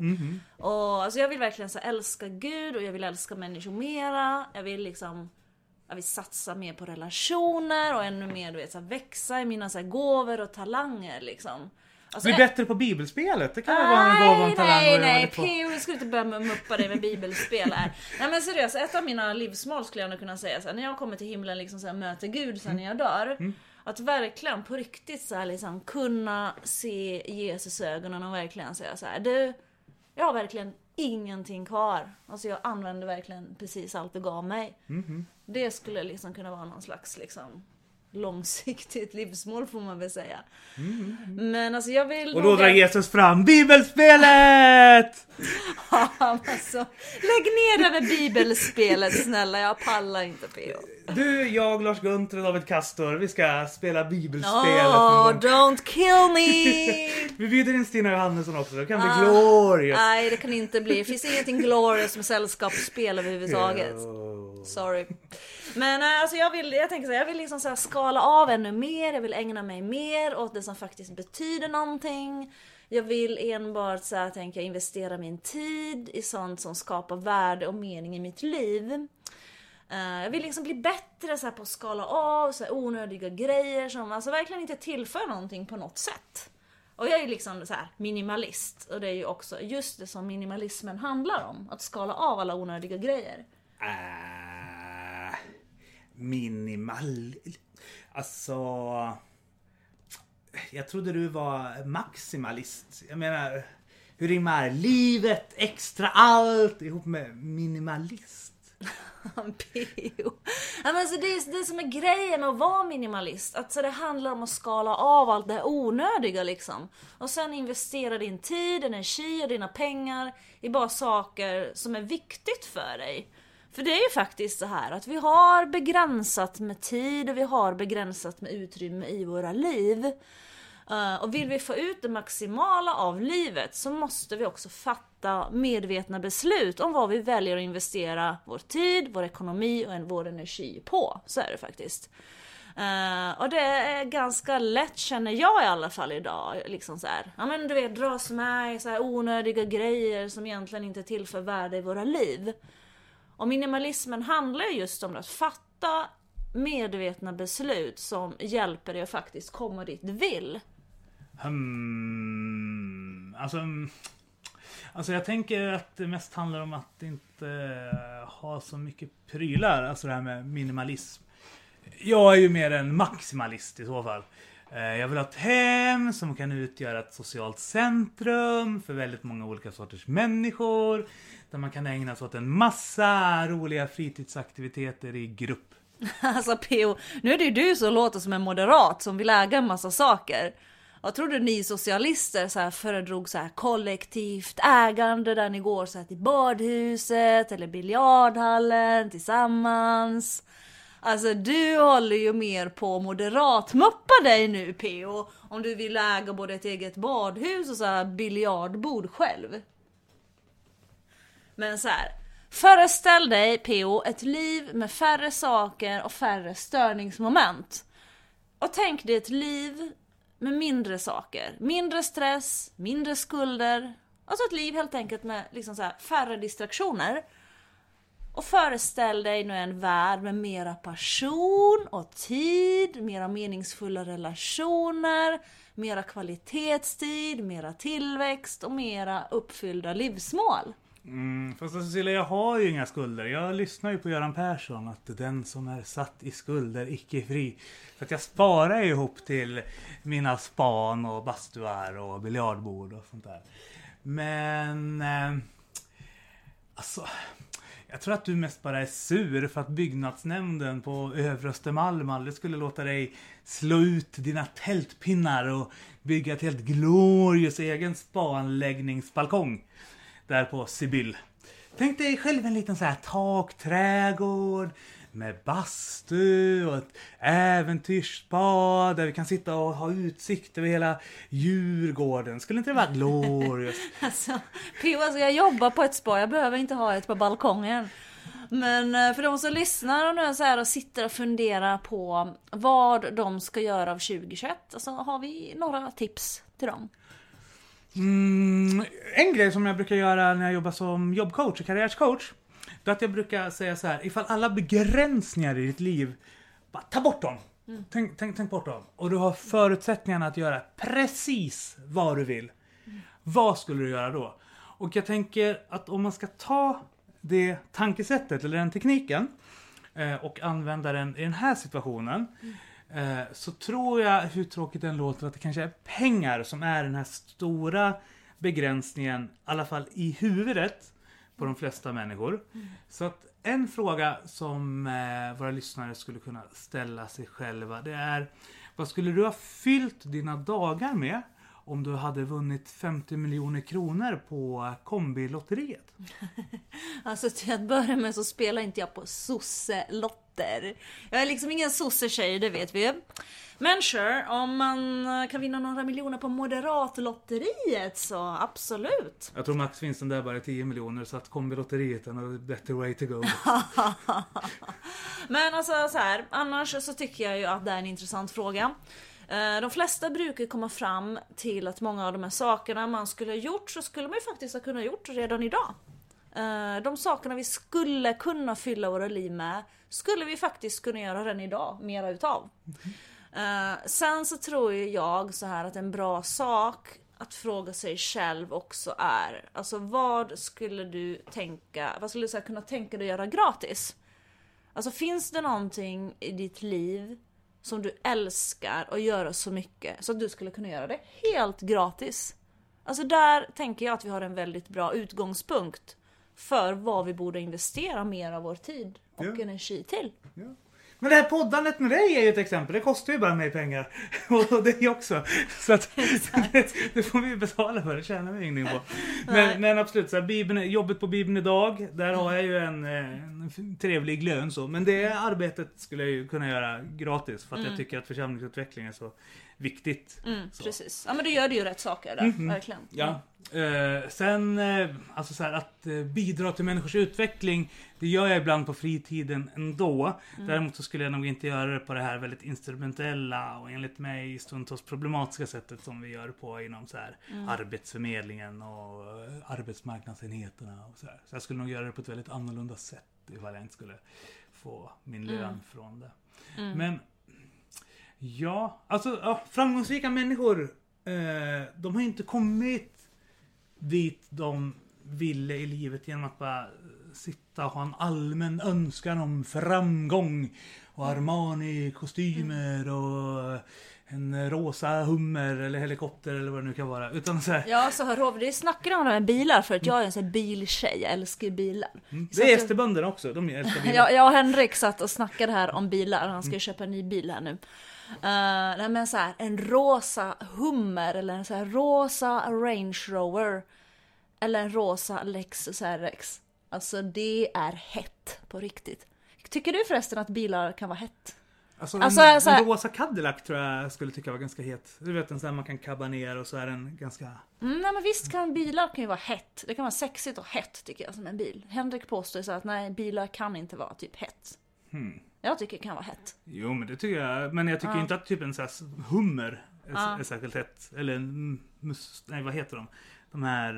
Och alltså jag vill verkligen så älska Gud och jag vill älska människor mera. Jag vill liksom jag vill satsa mer på relationer och ännu mer du vet, så här, växa i mina så här, gåvor och talanger liksom. Alltså, Bli bättre på bibelspelet, det kan väl vara en gåva och en talang Nej, nej. PO, skulle inte börja muppa dig med bibelspel här. Nej men seriöst, ett av mina livsmål skulle jag nog kunna säga så här, när jag kommer till himlen liksom så här, möter Gud sen när jag dör. Att verkligen på riktigt så här, liksom kunna se Jesus ögonen och verkligen säga så här, du, jag har verkligen ingenting kvar. Alltså jag använder verkligen precis allt du gav mig. Det skulle liksom kunna vara någon slags liksom långsiktigt livsmål får man väl säga. Men alltså jag vill Och då drar Jesus fram bibelspelet! <laughs> alltså, lägg ner det med bibelspelet snälla, jag pallar inte PO. Du, jag, Lars Gunther och David Kastor, vi ska spela bibelspelet Oh, don't kill me! <laughs> Vi bjuder in Stina Johannesson också, det kan bli Ah, glorious. Nej, det kan inte bli. Det finns ingenting glorious med sällskapsspel överhuvudtaget. <laughs> Sorry. Men eh, alltså jag vill, jag tänker så här, jag vill liksom så här skala av ännu mer, jag vill ägna mig mer åt det som faktiskt betyder någonting. Jag vill enbart så här, tänker jag, investera min tid i sånt som skapar värde och mening i mitt liv. Eh, jag vill liksom bli bättre så här, på att skala av så här, onödiga grejer som alltså verkligen inte tillför någonting på något sätt. Och jag är liksom så här minimalist och det är ju också just det som minimalismen handlar om. Att skala av alla onödiga grejer. Äh, minimal... Alltså... Jag trodde du var maximalist. Jag menar, hur rimmar livet, extra allt ihop med minimalist? <laughs> P.O. Ja, men så det, är det som är grejen med att vara minimalist. Att så det handlar om att skala av allt det onödiga liksom. Och sen investera din tid, energi och dina pengar i bara saker som är viktigt för dig. För det är ju faktiskt så här att vi har begränsat med tid och vi har begränsat med utrymme i våra liv. Eh, och vill vi få ut det maximala av livet så måste vi också fatta medvetna beslut om vad vi väljer att investera vår tid, vår ekonomi och vår energi på. Så är det faktiskt. Uh, och det är ganska lätt känner jag i alla fall idag. Liksom så här, ja men du vet dras med i så här onödiga grejer som egentligen inte tillför värde i våra liv. Och minimalismen handlar just om att fatta medvetna beslut som hjälper dig att faktiskt komma dit du vill. Hmm, alltså, alltså jag tänker att det mest handlar om att inte eh, ha så mycket prylar. Alltså det här med minimalism. Jag är ju mer en maximalist i så fall. Eh, jag vill ha ett hem som kan utgöra ett socialt centrum för väldigt många olika sorters människor. Där man kan ägna sig åt en massa roliga fritidsaktiviteter i grupp. <laughs> Alltså PO, nu är det ju du som låter som en moderat som vill äga en massa saker. Jag trodde ni socialister så här föredrog så här kollektivt ägande där ni går så här till badhuset eller biljardhallen tillsammans. Alltså du håller ju mer på att moderatmuppa dig nu PO. Om du vill äga både ett eget badhus och så här biljardbord själv. Men så här. Föreställ dig PO ett liv med färre saker och färre störningsmoment. Och tänk dig ett liv med mindre saker. Mindre stress, mindre skulder. Alltså ett liv helt enkelt med liksom så här, färre distraktioner. Och föreställ dig nu en värld med mera passion och tid, mera meningsfulla relationer, mera kvalitetstid, mera tillväxt och mera uppfyllda livsmål. Mm, fast alltså, Cecilia, jag har ju inga skulder. Jag lyssnar ju på Göran Persson, att den som är satt i skulder icke är fri. Så att jag sparar ju ihop till mina span och bastuar och biljardbord och sånt där. Men... Eh, alltså... Jag tror att du mest bara är sur för att byggnadsnämnden på Övre Östermalm aldrig skulle låta dig slå ut dina tältpinnar och bygga ett helt glorious egen spaanläggningsbalkong där på Sibyll. Tänk dig själv en liten så här takträdgård med bastu och ett äventyrsspa där vi kan sitta och ha utsikt över hela Djurgården. Skulle inte det vara glorious? <laughs> Alltså, P.O. Alltså jag jobbar på ett spa, jag behöver inte ha ett på balkongen. Men eh, för de som lyssnar och nu är så här och sitter och funderar på vad de ska göra av 2021, alltså har vi några tips till dem? Mm, en grej som jag brukar göra när jag jobbar som jobbcoach och karriärscoach. Är att jag brukar säga så här, ifall alla begränsningar i ditt liv, bara ta bort dem. Mm. Tänk, tänk, tänk bort dem. Och du har förutsättningarna att göra precis vad du vill. Mm. Vad skulle du göra då? Och jag tänker att om man ska ta det tankesättet eller den tekniken eh, och använda den i den här situationen. Mm Eh, så tror jag, hur tråkigt den låter, att det kanske är pengar som är den här stora begränsningen, i alla fall i huvudet, på de flesta människor. Mm. Så att en fråga som eh, våra lyssnare skulle kunna ställa sig själva, det är vad skulle du ha fyllt dina dagar med om du hade vunnit 50 miljoner kronor på kombilotteriet? <laughs> alltså till att börja med så spelar inte jag på sosselotter. Jag är liksom ingen sossetjej, det vet vi. Men sure, om man kan vinna några miljoner på Moderatlotteriet så absolut. Jag tror maxvinsten där bara är 10 miljoner så att kombilotteriet är en better way to go. <laughs> Men alltså så här, annars så tycker jag ju att det är en intressant fråga. Eh, de flesta brukar komma fram till att många av de här sakerna man skulle ha gjort så skulle man ju faktiskt ha kunnat gjort redan idag. Eh, de sakerna vi skulle kunna fylla våra liv med skulle vi faktiskt kunna göra redan idag, mera utav. Mm. Sen så tror ju jag så här att en bra sak att fråga sig själv också är, alltså vad skulle du tänka, vad skulle du kunna tänka dig att göra gratis? Alltså finns det någonting i ditt liv som du älskar att göra så mycket så att du skulle kunna göra det helt gratis. Alltså där tänker jag att vi har en väldigt bra utgångspunkt för vad vi borde investera mer av vår tid och ja. energi till. Ja. Men det här poddandet med dig är ju ett exempel. Det kostar ju bara mig pengar. <laughs> Och det också. Så att <laughs> det, det, får vi betala för. Det tjänar vi ingenting på. Men, men absolut, så här, Bibeln, jobbet på Bibeln idag. Där har jag ju en, en trevlig lön så. Men det arbetet skulle jag ju kunna göra gratis. För att mm. jag tycker att församlingsutveckling är så viktigt. Mm, precis. Ja men du gör det ju rätt saker där. Mm, verkligen. Ja. Eh, sen, eh, alltså så här, att eh, bidra till människors utveckling, det gör jag ibland på fritiden ändå. Mm. Däremot så skulle jag nog inte göra det på det här väldigt instrumentella och enligt mig stundtals problematiska sättet som vi gör på inom så här, mm. Arbetsförmedlingen och eh, arbetsmarknadsenheterna. Och så, här. så jag skulle nog göra det på ett väldigt annorlunda sätt ifall jag inte skulle få min lön mm. från det. Mm. Men Ja, alltså ja, framgångsrika människor eh, de har inte kommit dit de ville i livet genom att bara sitta och ha en allmän önskan om framgång och Armani-kostymer och en rosa hummer eller helikopter eller vad det nu kan vara. Utan så här... Ja, så hör vi snackar om det med bilar för att jag är en sån här biltjej, jag älskar bilar. Mm. Det är SD-bönderna också, de älskar <laughs> bilar. ja, jag och Henrik satt och snackade här om bilar, han ska mm. köpa en ny bil här nu. Uh, nej men så här, en rosa Hummer eller en så här rosa Range Rover. Eller en rosa Lexus RX. Alltså det är hett på riktigt. Tycker du förresten att bilar kan vara hett? Alltså, alltså en, en rosa Cadillac tror jag skulle tycka var ganska het. Du vet en sån där man kan kabba ner och så är den ganska... Mm, nej men visst kan bilar kan ju vara hett. Det kan vara sexigt och hett tycker jag som en bil. Henrik påstår så att nej bilar kan inte vara typ hett. Hmm. Jag tycker det kan vara hett. Jo men det tycker jag. Men jag tycker ja. inte att typ en här hummer är, ja. är särskilt hett. Eller en mus... Nej vad heter de? De här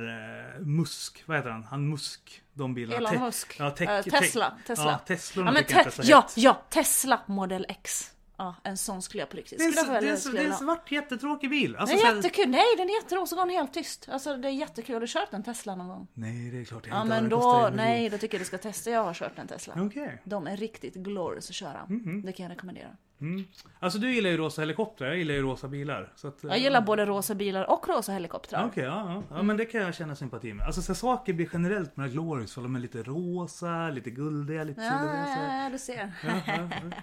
uh, Musk, vad heter han? Han Musk, de bilarna. Elon Musk. Ja, te uh, Tesla. Tesla. Ja, Teslorna ja, är så Ja, ja, Tesla Model X. ja, en sån skulle jag på riktigt. Det är, en, Skulle s- jag det, är, välja- en s- skulle det är jag en vilja ha. svart jättetråkig bil. Alltså, Det så är jättekul, nej den är jätterosa, så går den helt tyst. Alltså det är jättekul, har du kört en Tesla någon gång? Nej, det är klart jag Ja inte men då, nej då tycker jag du ska testa, jag har kört en Tesla. Okej. De är riktigt glorious att köra. Mhm. Det kan jag rekommendera. Mm. Alltså du gillar ju rosa helikoptrar, jag gillar ju rosa bilar. Så att, Jag gillar både rosa bilar och rosa helikoptrar. Okej, ja, ja. ja men det kan jag känna sympati med. Alltså så saker blir generellt med glorious, för de är lite rosa, lite guldiga, lite Ja, ja, ja, du ser. <laughs>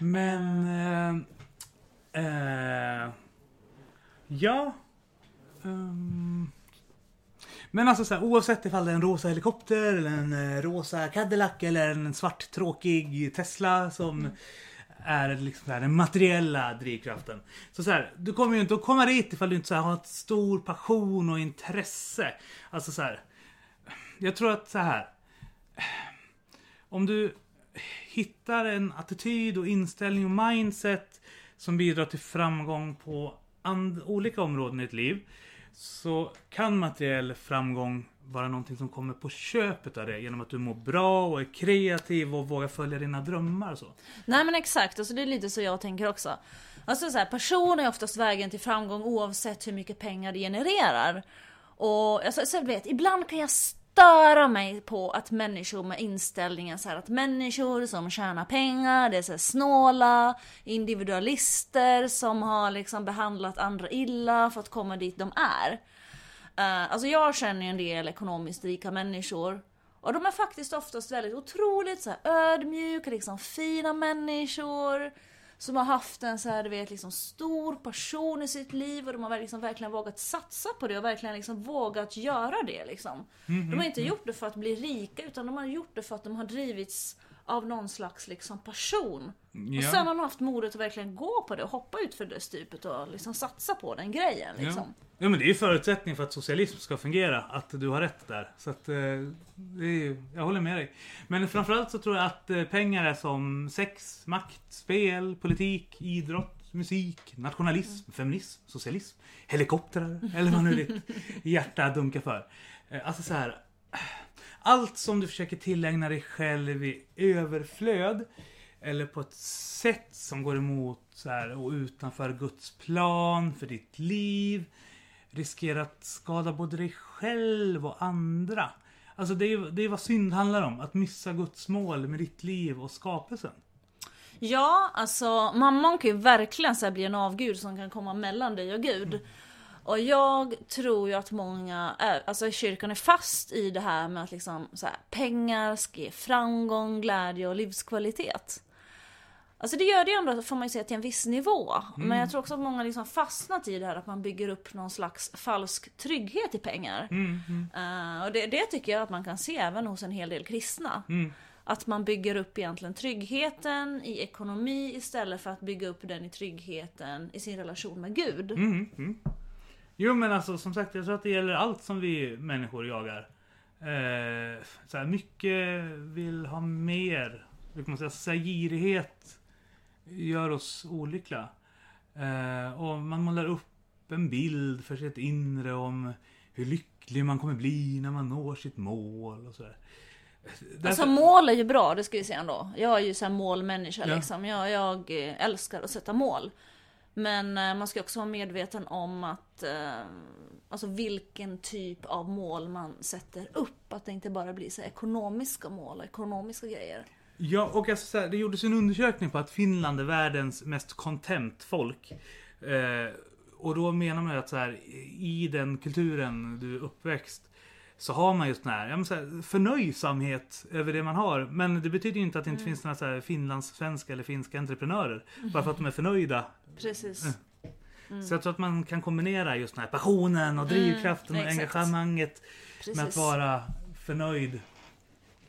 Men... Eh, eh, ja. ehm. men alltså så här, oavsett ifall det är en rosa helikopter eller en eh, rosa Cadillac eller en svart tråkig Tesla som är liksom här, den materiella drivkraften. Så, så här, du kommer ju inte att komma dit ifall du inte så här, har en stor passion och intresse. Alltså så här. Jag tror att så här. Om du hittar en attityd och inställning och mindset som bidrar till framgång på olika områden i ditt liv. Så kan materiell framgång vara någonting som kommer på köpet av det genom att du mår bra och är kreativ och vågar följa dina drömmar och så. Nej men exakt, alltså det är lite så jag tänker också. Alltså så här, passion är oftast vägen till framgång oavsett hur mycket pengar det genererar. Och alltså, så vet, ibland kan jag störa mig på att människor med inställningen så här att människor som tjänar pengar, det är så här snåla, individualister som har liksom behandlat andra illa för att komma dit de är. Uh, alltså jag känner ju en del ekonomiskt rika människor. Och de är faktiskt oftast väldigt otroligt så här, ödmjuka, liksom fina människor. Som har haft en så här, du vet, liksom stor passion i sitt liv och de har liksom verkligen vågat satsa på det och verkligen liksom vågat göra det. Liksom. De har inte gjort det för att bli rika utan de har gjort det för att de har drivits av någon slags liksom passion. Och Ja. sen har de haft modet att verkligen gå på det och hoppa ut för det stupet och liksom satsa på den grejen. Liksom. Ja. ja men det är ju förutsättningen för att socialism ska fungera, att du har rätt där. Så att, eh, är, jag håller med dig. Men framförallt så tror jag att eh, pengar är som sex, makt, spel, politik, idrott, musik, nationalism, feminism, socialism, helikoptrar eller vad nu ditt <laughs> hjärta dunkar för. Eh, Alltså så här. Allt som du försöker tillägna dig själv i överflöd eller på ett sätt som går emot så här, och utanför Guds plan för ditt liv riskerar att skada både dig själv och andra. Alltså det är, det är vad synd handlar om. Att missa Guds mål med ditt liv och skapelsen. Ja, alltså mamman kan ju verkligen så här bli en avgud som kan komma mellan dig och Gud. Och jag tror ju att många, är, alltså kyrkan är fast i det här med att liksom så här, pengar ska ge framgång, glädje och livskvalitet. Alltså det gör det ju ändå, får man ju säga, till en viss nivå. Men jag tror också att många liksom fastnat i det här att man bygger upp någon slags falsk trygghet i pengar. Mm, mm, Eh, och det, det tycker jag att man kan se även hos en hel del kristna. mm. Att man bygger upp egentligen tryggheten i ekonomi istället för att bygga upp den i tryggheten i sin relation med Gud. Jo men alltså som sagt, jag tror att det gäller allt som vi människor jagar. Eh, så här, mycket vill ha mer. Hur kan man säga? Så här, girighet gör oss olyckliga. Eh, och man målar upp en bild för sitt inre om hur lycklig man kommer bli när man når sitt mål och sådär. Därför- Alltså mål är ju bra, det ska vi säga ändå. Jag är ju så här målmänniska Ja. liksom. Jag, jag eh, älskar att sätta mål. Men eh, man ska också vara medveten om att eh, Alltså vilken typ av mål man sätter upp. Att det inte bara blir så ekonomiska mål och ekonomiska grejer. Ja, och alltså, så här, det gjordes en undersökning på att Finland är världens mest content folk. Eh, och då menar man ju att så här, i den kulturen du är uppväxt så har man just den här, ja, så här förnöjsamhet över det man har. Men det betyder ju inte att det inte finns några så här finlandssvenska eller finska entreprenörer. Bara för att de är förnöjda. Precis. Så jag tror att man kan kombinera just den här passionen och drivkraften och engagemanget Precis. med att vara förnöjd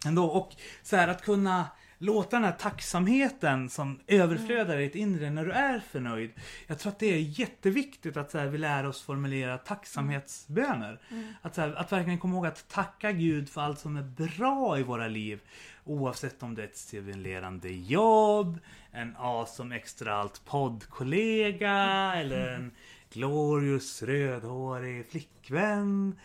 ändå. Och så här att kunna låta den här tacksamheten som överflödar i ditt inre när du är förnöjd. Jag tror att det är jätteviktigt att så här, vi lär oss formulera tacksamhetsböner. Att, så här, att verkligen komma ihåg att tacka Gud för allt som är bra i våra liv. Oavsett om det är ett stimulerande jobb, en awesome extra allt poddkollega eller en glorious rödhårig flickvän.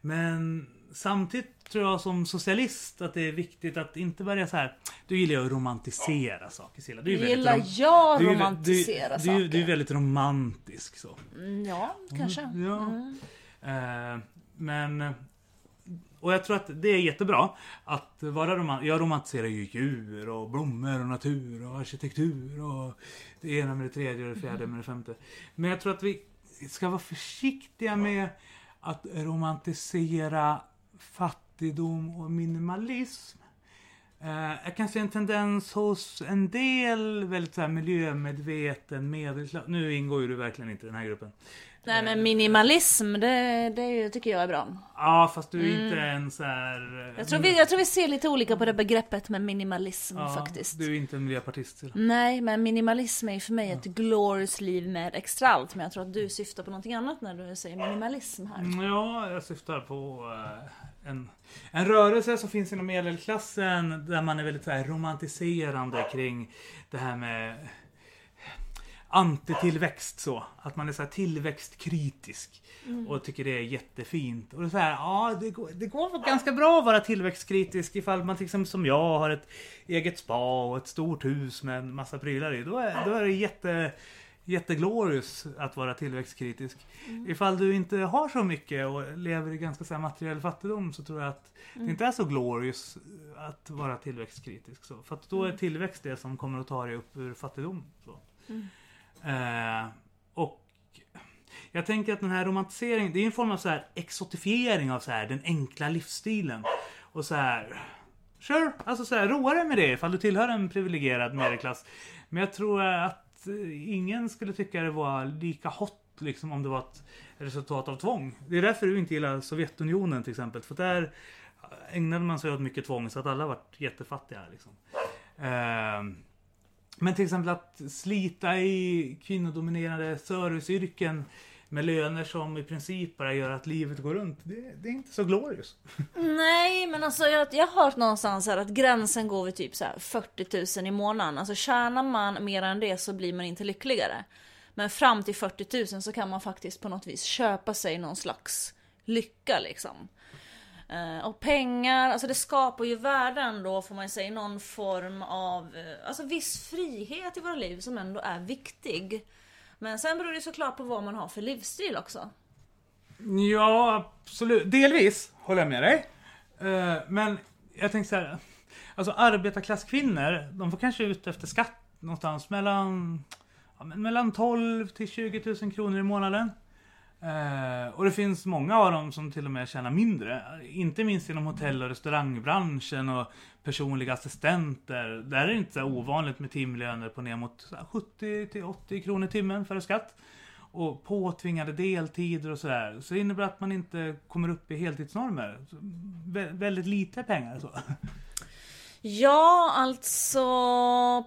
Men samtidigt tror jag som socialist att det är viktigt att inte börja så här. Du gillar ju att romantisera saker Silla. Du gillar jag du romantisera du, saker. du, du är väldigt romantisk så. Mm, Ja, kanske. Ja. Mm. Eh, men... Och jag tror att det är jättebra att vara romantisk. Jag romantiserar ju djur och blommor och natur och arkitektur och det ena med det tredje och det fjärde med det femte. Men jag tror att vi ska vara försiktiga med att romantisera fattigdom och minimalism. Eh, jag kan se en tendens hos en del väldigt så här miljömedveten medelklass. Nu ingår ju du verkligen inte i den här gruppen. Nej men minimalism, det, det ju- tycker jag är bra. Ja, fast du är inte en så här... eh, Mm. Jag tror, vi, jag tror vi ser lite olika på det begreppet med minimalism ja, faktiskt. Du är inte en miljöpartist. Silla. Nej, men minimalism är ju för mig ett glorious liv med extra allt. Men jag tror att du syftar på någonting annat när du säger minimalism här. Mm, Ja, jag syftar på eh, en, en rörelse som finns inom medelklassen där man är väldigt så romantiserande kring det här med antitillväxt så. Att man är så tillväxtkritisk. Och tycker det är jättefint. Och det är så här, ja det går, det går ganska bra att vara tillväxtkritisk ifall man till exempel som jag har ett eget spa och ett stort hus med en massa prylar i. Då är, då är det jätte jätteglorious att vara tillväxtkritisk. Ifall du inte har så mycket och lever i ganska så här materiell fattigdom så tror jag att det inte är så glorious att vara tillväxtkritisk. Så. För att då är tillväxt det som kommer att ta dig upp ur fattigdom. Så. Eh, och jag tänker att den här romantiseringen, det är en form av så här exotifiering av så här den enkla livsstilen. Och så här, sure, alltså så här, roa dig med det ifall du tillhör en privilegierad medelklass. Men jag tror att ingen skulle tycka det var lika hot liksom om det var ett resultat av tvång. Det är därför du inte gillar Sovjetunionen till exempel. För där ägnade man sig åt mycket tvång så att alla varit jättefattiga. Liksom. Ehm, men till exempel att slita i kvinnodominerade serviceyrken med löner som i princip bara gör att livet går runt. Det, det är inte så glorious. <laughs> Nej, men alltså jag, jag har hört någonstans här att gränsen går vid typ så här 40 000 i månaden. Alltså tjänar man mer än det så blir man inte lyckligare. Men fram till 40 000 så kan man faktiskt på något vis köpa sig någon slags lycka liksom. Eh, och pengar, alltså det skapar ju värden då får man säga, någon form av, eh, alltså viss frihet i våra liv som ändå är viktig. Men sen beror det såklart på vad man har för livsstil också. Ja, absolut. Delvis håller jag med dig. Eh, men jag tänker så här. Alltså arbetarklasskvinnor, de får kanske ut efter skatt någonstans mellan, ja, mellan 12 till 20 000 kronor i månaden. Eh, och det finns många av dem som till och med tjänar mindre. Inte minst inom hotell och restaurangbranschen och personliga assistenter. Där är det inte så ovanligt med timlöner på ner mot 70 till 80 kronor i timmen före skatt. Och påtvingade deltider och sådär. Så det innebär att man inte kommer upp i heltidsnormer. Vä- väldigt lite pengar så. Ja, alltså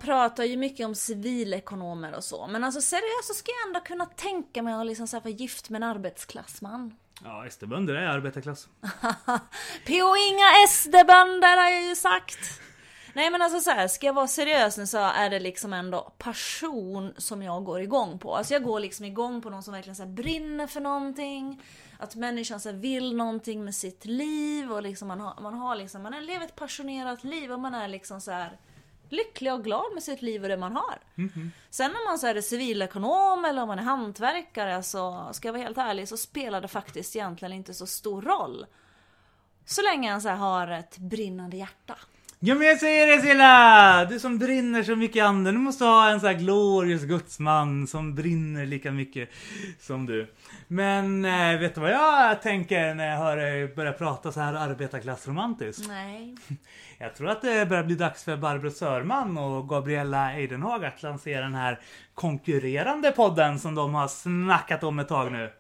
pratar ju mycket om civilekonomer och så. Men alltså seriöst så ska jag ändå kunna tänka mig att liksom så här vara gift med en arbetsklassman. Ja, SD-bönder är arbetarklass. <laughs> P.O. inga SD-bönder har jag ju sagt. Nej men alltså så här, ska jag vara seriös nu så är det liksom ändå passion som jag går igång på. Alltså jag går liksom igång på någon som verkligen så brinner för någonting. Att människan så vill någonting med sitt liv och liksom man har, man har liksom, man lever ett passionerat liv och man är liksom så här lycklig och glad med sitt liv och det man har. Sen om man så är civilekonom eller om man är hantverkare så ska jag vara helt ärlig så spelar det faktiskt egentligen inte så stor roll. Så länge han så har ett brinnande hjärta. Ja men jag säger det Silla! Du som brinner så mycket i anden. Du måste ha en sån här glorious gudsman som brinner lika mycket som du. Men eh, vet du vad jag tänker när jag hör dig börja prata så här arbetarklassromantiskt? Nej. <laughs> Jag tror att det börjar bli dags för Barbro Sörman och Gabriella Eidenhag att lansera den här konkurrerande podden som de har snackat om ett tag nu.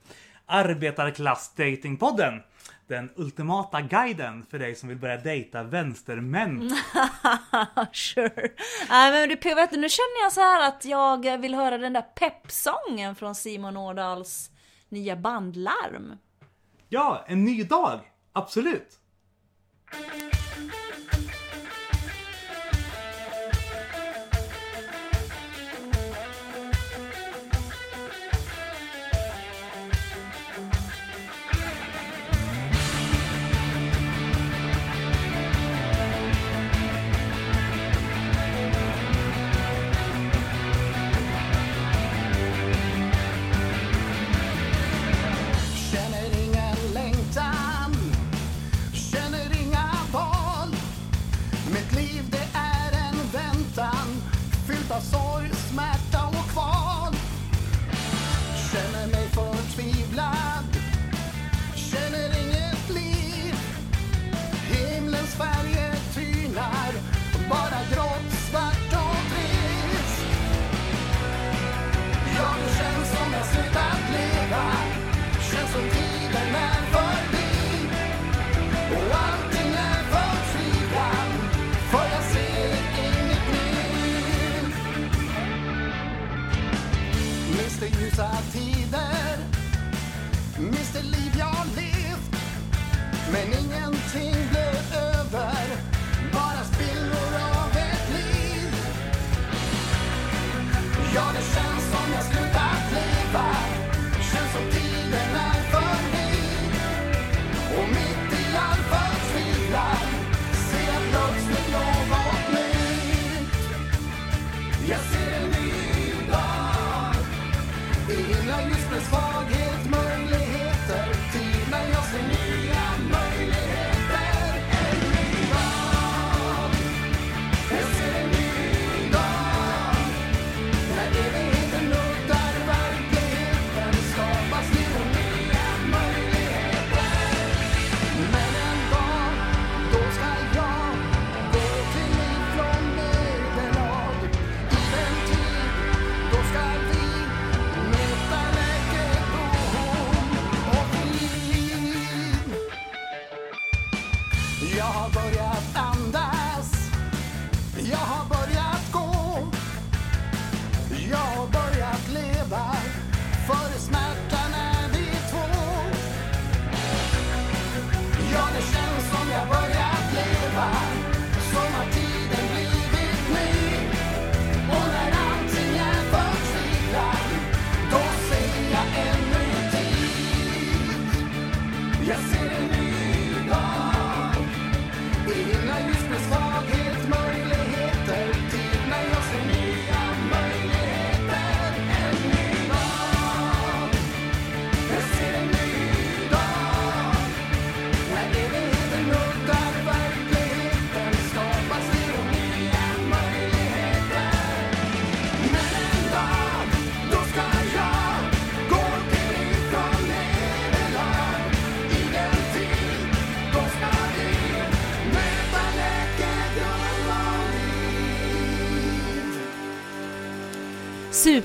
Arbetarklass-datingpodden. Den ultimata guiden för dig som vill börja dejta vänstermän. <laughs> sure. Nej men du P, vet du, nu känner jag så här att jag vill höra den där peppsången från Simon Ådahls nya bandlarm! Ja, en ny dag! Absolut!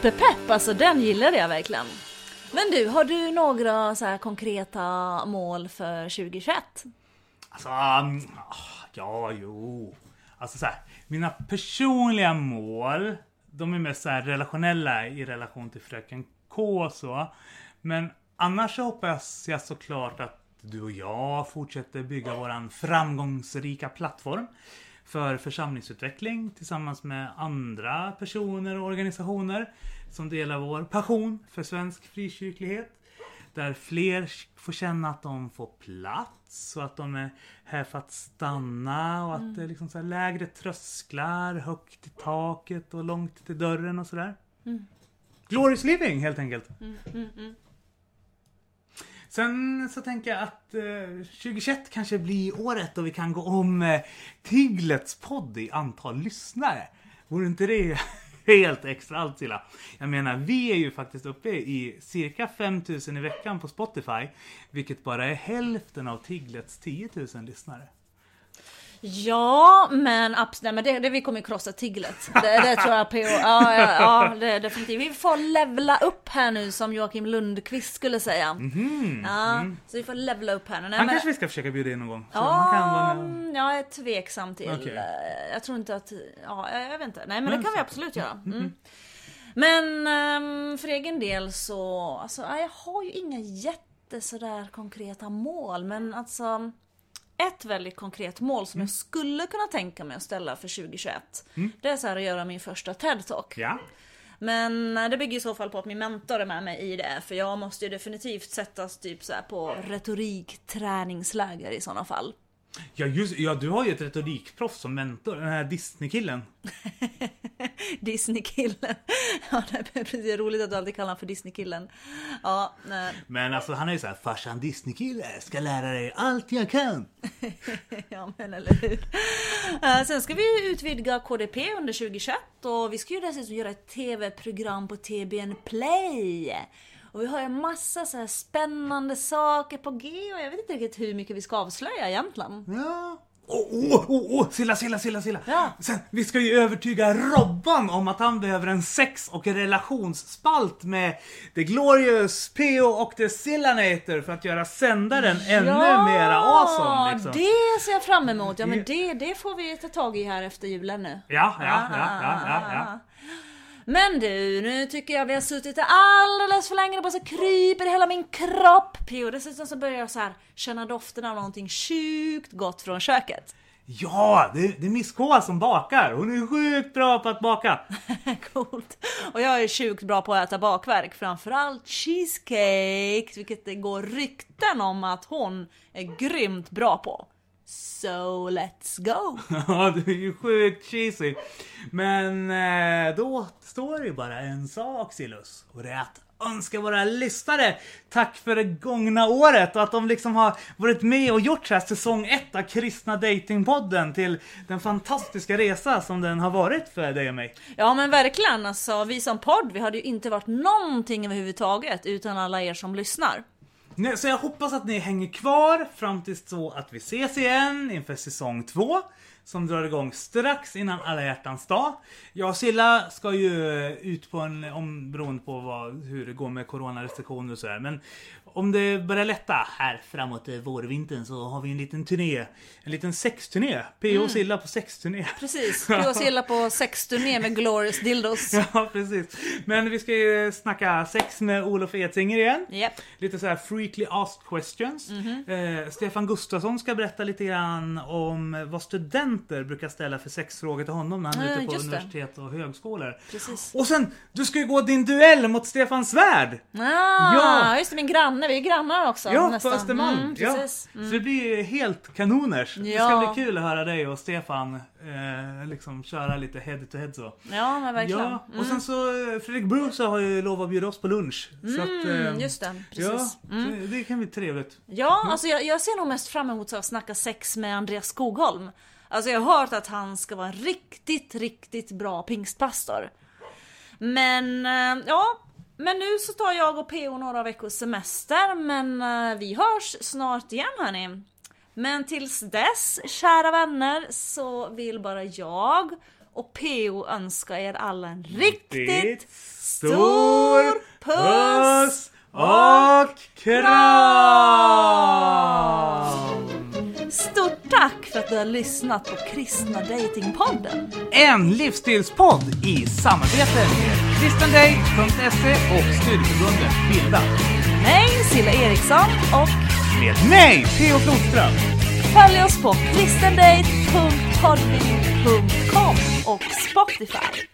Superpepp, alltså den gillade jag verkligen. Men du, har du några så här konkreta mål för 2021? Alltså, um, ja, jo. Alltså så här, mina personliga mål, de är mest så här relationella i relation till Fröken K och så. Men annars så hoppas jag såklart att du och jag fortsätter bygga våran framgångsrika plattform för församlingsutveckling tillsammans med andra personer och organisationer som delar vår passion för svensk frikyrklighet. Där fler får känna att de får plats och att de är här för att stanna och att det är liksom så lägre trösklar, högt i taket och långt till dörren och sådär. Glorious living helt enkelt. Sen så tänker jag att eh, 2021 kanske blir året då vi kan gå om eh, Tiglets podd i antal lyssnare. Vore inte det <laughs> helt extra allt illa? Jag menar, vi är ju faktiskt uppe i cirka 5000 i veckan på Spotify, vilket bara är hälften av Tiglets 10 000 lyssnare. Ja, men, nej, men det, det, vi kommer ju krossa Tiglet. Det, det tror jag på. Ja, ja, ja det, definitivt. Vi får levla upp här nu som Joakim Lundqvist skulle säga. Ja, så vi får levla upp här nu. Nej, Han men- kanske vi ska försöka bjuda in någon gång. Så Ja, med. jag är tveksam till. Okej. eh, Jag tror inte att, ja, jag vet inte. Nej men Men det kan vi absolut göra. Mm. Men ehm, för egen del så, alltså ja, jag har ju inga jätte sådär konkreta mål men alltså ett väldigt konkret mål som jag skulle kunna tänka mig att ställa för 2021. Det är så här att göra min första TED-talk. Ja. Men eh, det bygger i så fall på att min mentor är med mig i det. För jag måste ju definitivt sättas typ så på retorikträningsläger i sådana fall. Ja, just, ja, du har ju ett retorikproffs som mentor, den här Disney-killen. <laughs> Disney-killen. Ja, det är precis roligt att du alltid kallar honom för Disney-killen. Ja, nej. Men alltså han är ju såhär, farsan Disney-kille, ska lära dig allt jag kan. <laughs> ja men eller hur. Eh, sen ska vi utvidga KDP under 2021 och vi ska ju dessutom göra ett TV-program på TBN Play. Och vi har ju massa så här spännande saker på G och jag vet inte riktigt hur mycket vi ska avslöja egentligen. Ja. Åh, åh, åh, åh, Silla, Silla, Silla, Silla. Ja. Sen, vi ska ju övertyga Robban om att han behöver en sex och relationsspalt med The Glorious, PO och The Sillanator för att göra sändaren ännu mera awesome. Liksom. det ser jag fram emot. Ja men det, det får vi ta tag i här efter julen nu. Ja, ja, ja, ja, ja, ja. Men du, nu tycker jag vi har suttit alldeles för länge. Det bara så kryper i hela min kropp. P.O. Dessutom så börjar jag så här känna doften av någonting sjukt gott från köket. Ja, det, det är Miss K som bakar. Hon är sjukt bra på att baka. <laughs> Coolt. Och jag är sjukt bra på att äta bakverk. Framförallt cheesecake. Vilket det går rykten om att hon är grymt bra på. So let's go! <laughs> Ja, du är ju sjukt cheesy. Men eh, då står det ju bara en sak Silus. Och det är att önska våra lyssnare tack för det gångna året och att de liksom har varit med och gjort så här säsong ett av Kristna Datingpodden till den fantastiska resa som den har varit för dig och mig. Ja men verkligen alltså, vi som podd, vi hade ju inte varit någonting överhuvudtaget utan alla er som lyssnar. Nej, Så jag hoppas att ni hänger kvar fram tills så att vi ses igen inför säsong två. Som drar igång strax innan alla hjärtans dag. Jag och Silla ska ju ut på en, om, beroende på vad, hur det går med coronarestriktioner och sådär. Men om det börjar lätta här framåt vårvintern så har vi en liten turné. En liten sexturné. P.O. och Silla på sexturné. Precis, <laughs> och Silla på sexturné med Glorious Dildos. <laughs> Ja, precis. Men vi ska ju snacka sex med Olof Edsinger igen. Japp. Lite så här freakly asked questions. Mhm. eh, Stefan Gustafsson ska berätta lite grann om vad studenter brukar ställa för sexfrågor till honom när han är Ja, ute på just det. universitet och högskolor. Precis. Och sen, du ska ju gå din duell mot Stefan Svärd! Ah, Ja. just det, min granne, vi är grannar också. Ja, nästan. på Östermalm. Mm, ja. precis. Så det blir helt kanoners. Det ska Ja. bli kul att höra dig och Stefan eh, liksom köra lite head to head så. Ja, men verkligen. Ja, och sen så eh, Fredrik Bruce har ju lovat att bjuda oss på lunch. så att, Mm, eh, just det, Ja, precis. Mm. så det kan bli trevligt. Ja, alltså jag, jag ser nog mest fram emot att snacka sex med Andreas Skogholm. Alltså jag har hört att han ska vara en riktigt, riktigt bra pingstpastor. Men eh, ja, men nu så tar jag och PO några veckors semester, men eh, vi hörs snart igen hörni. Men tills dess, kära vänner, så vill bara jag och PO önska er alla en riktigt stor puss och kram! Stort tack för att du har lyssnat på Kristna Datingpodden. En livsstilspodd i samarbete med kristendate.se och studieförbundet Bilda. Mig, Silla Eriksson och Med mig, Theo Flodström. följ oss på kristendate.podbean.com och Spotify.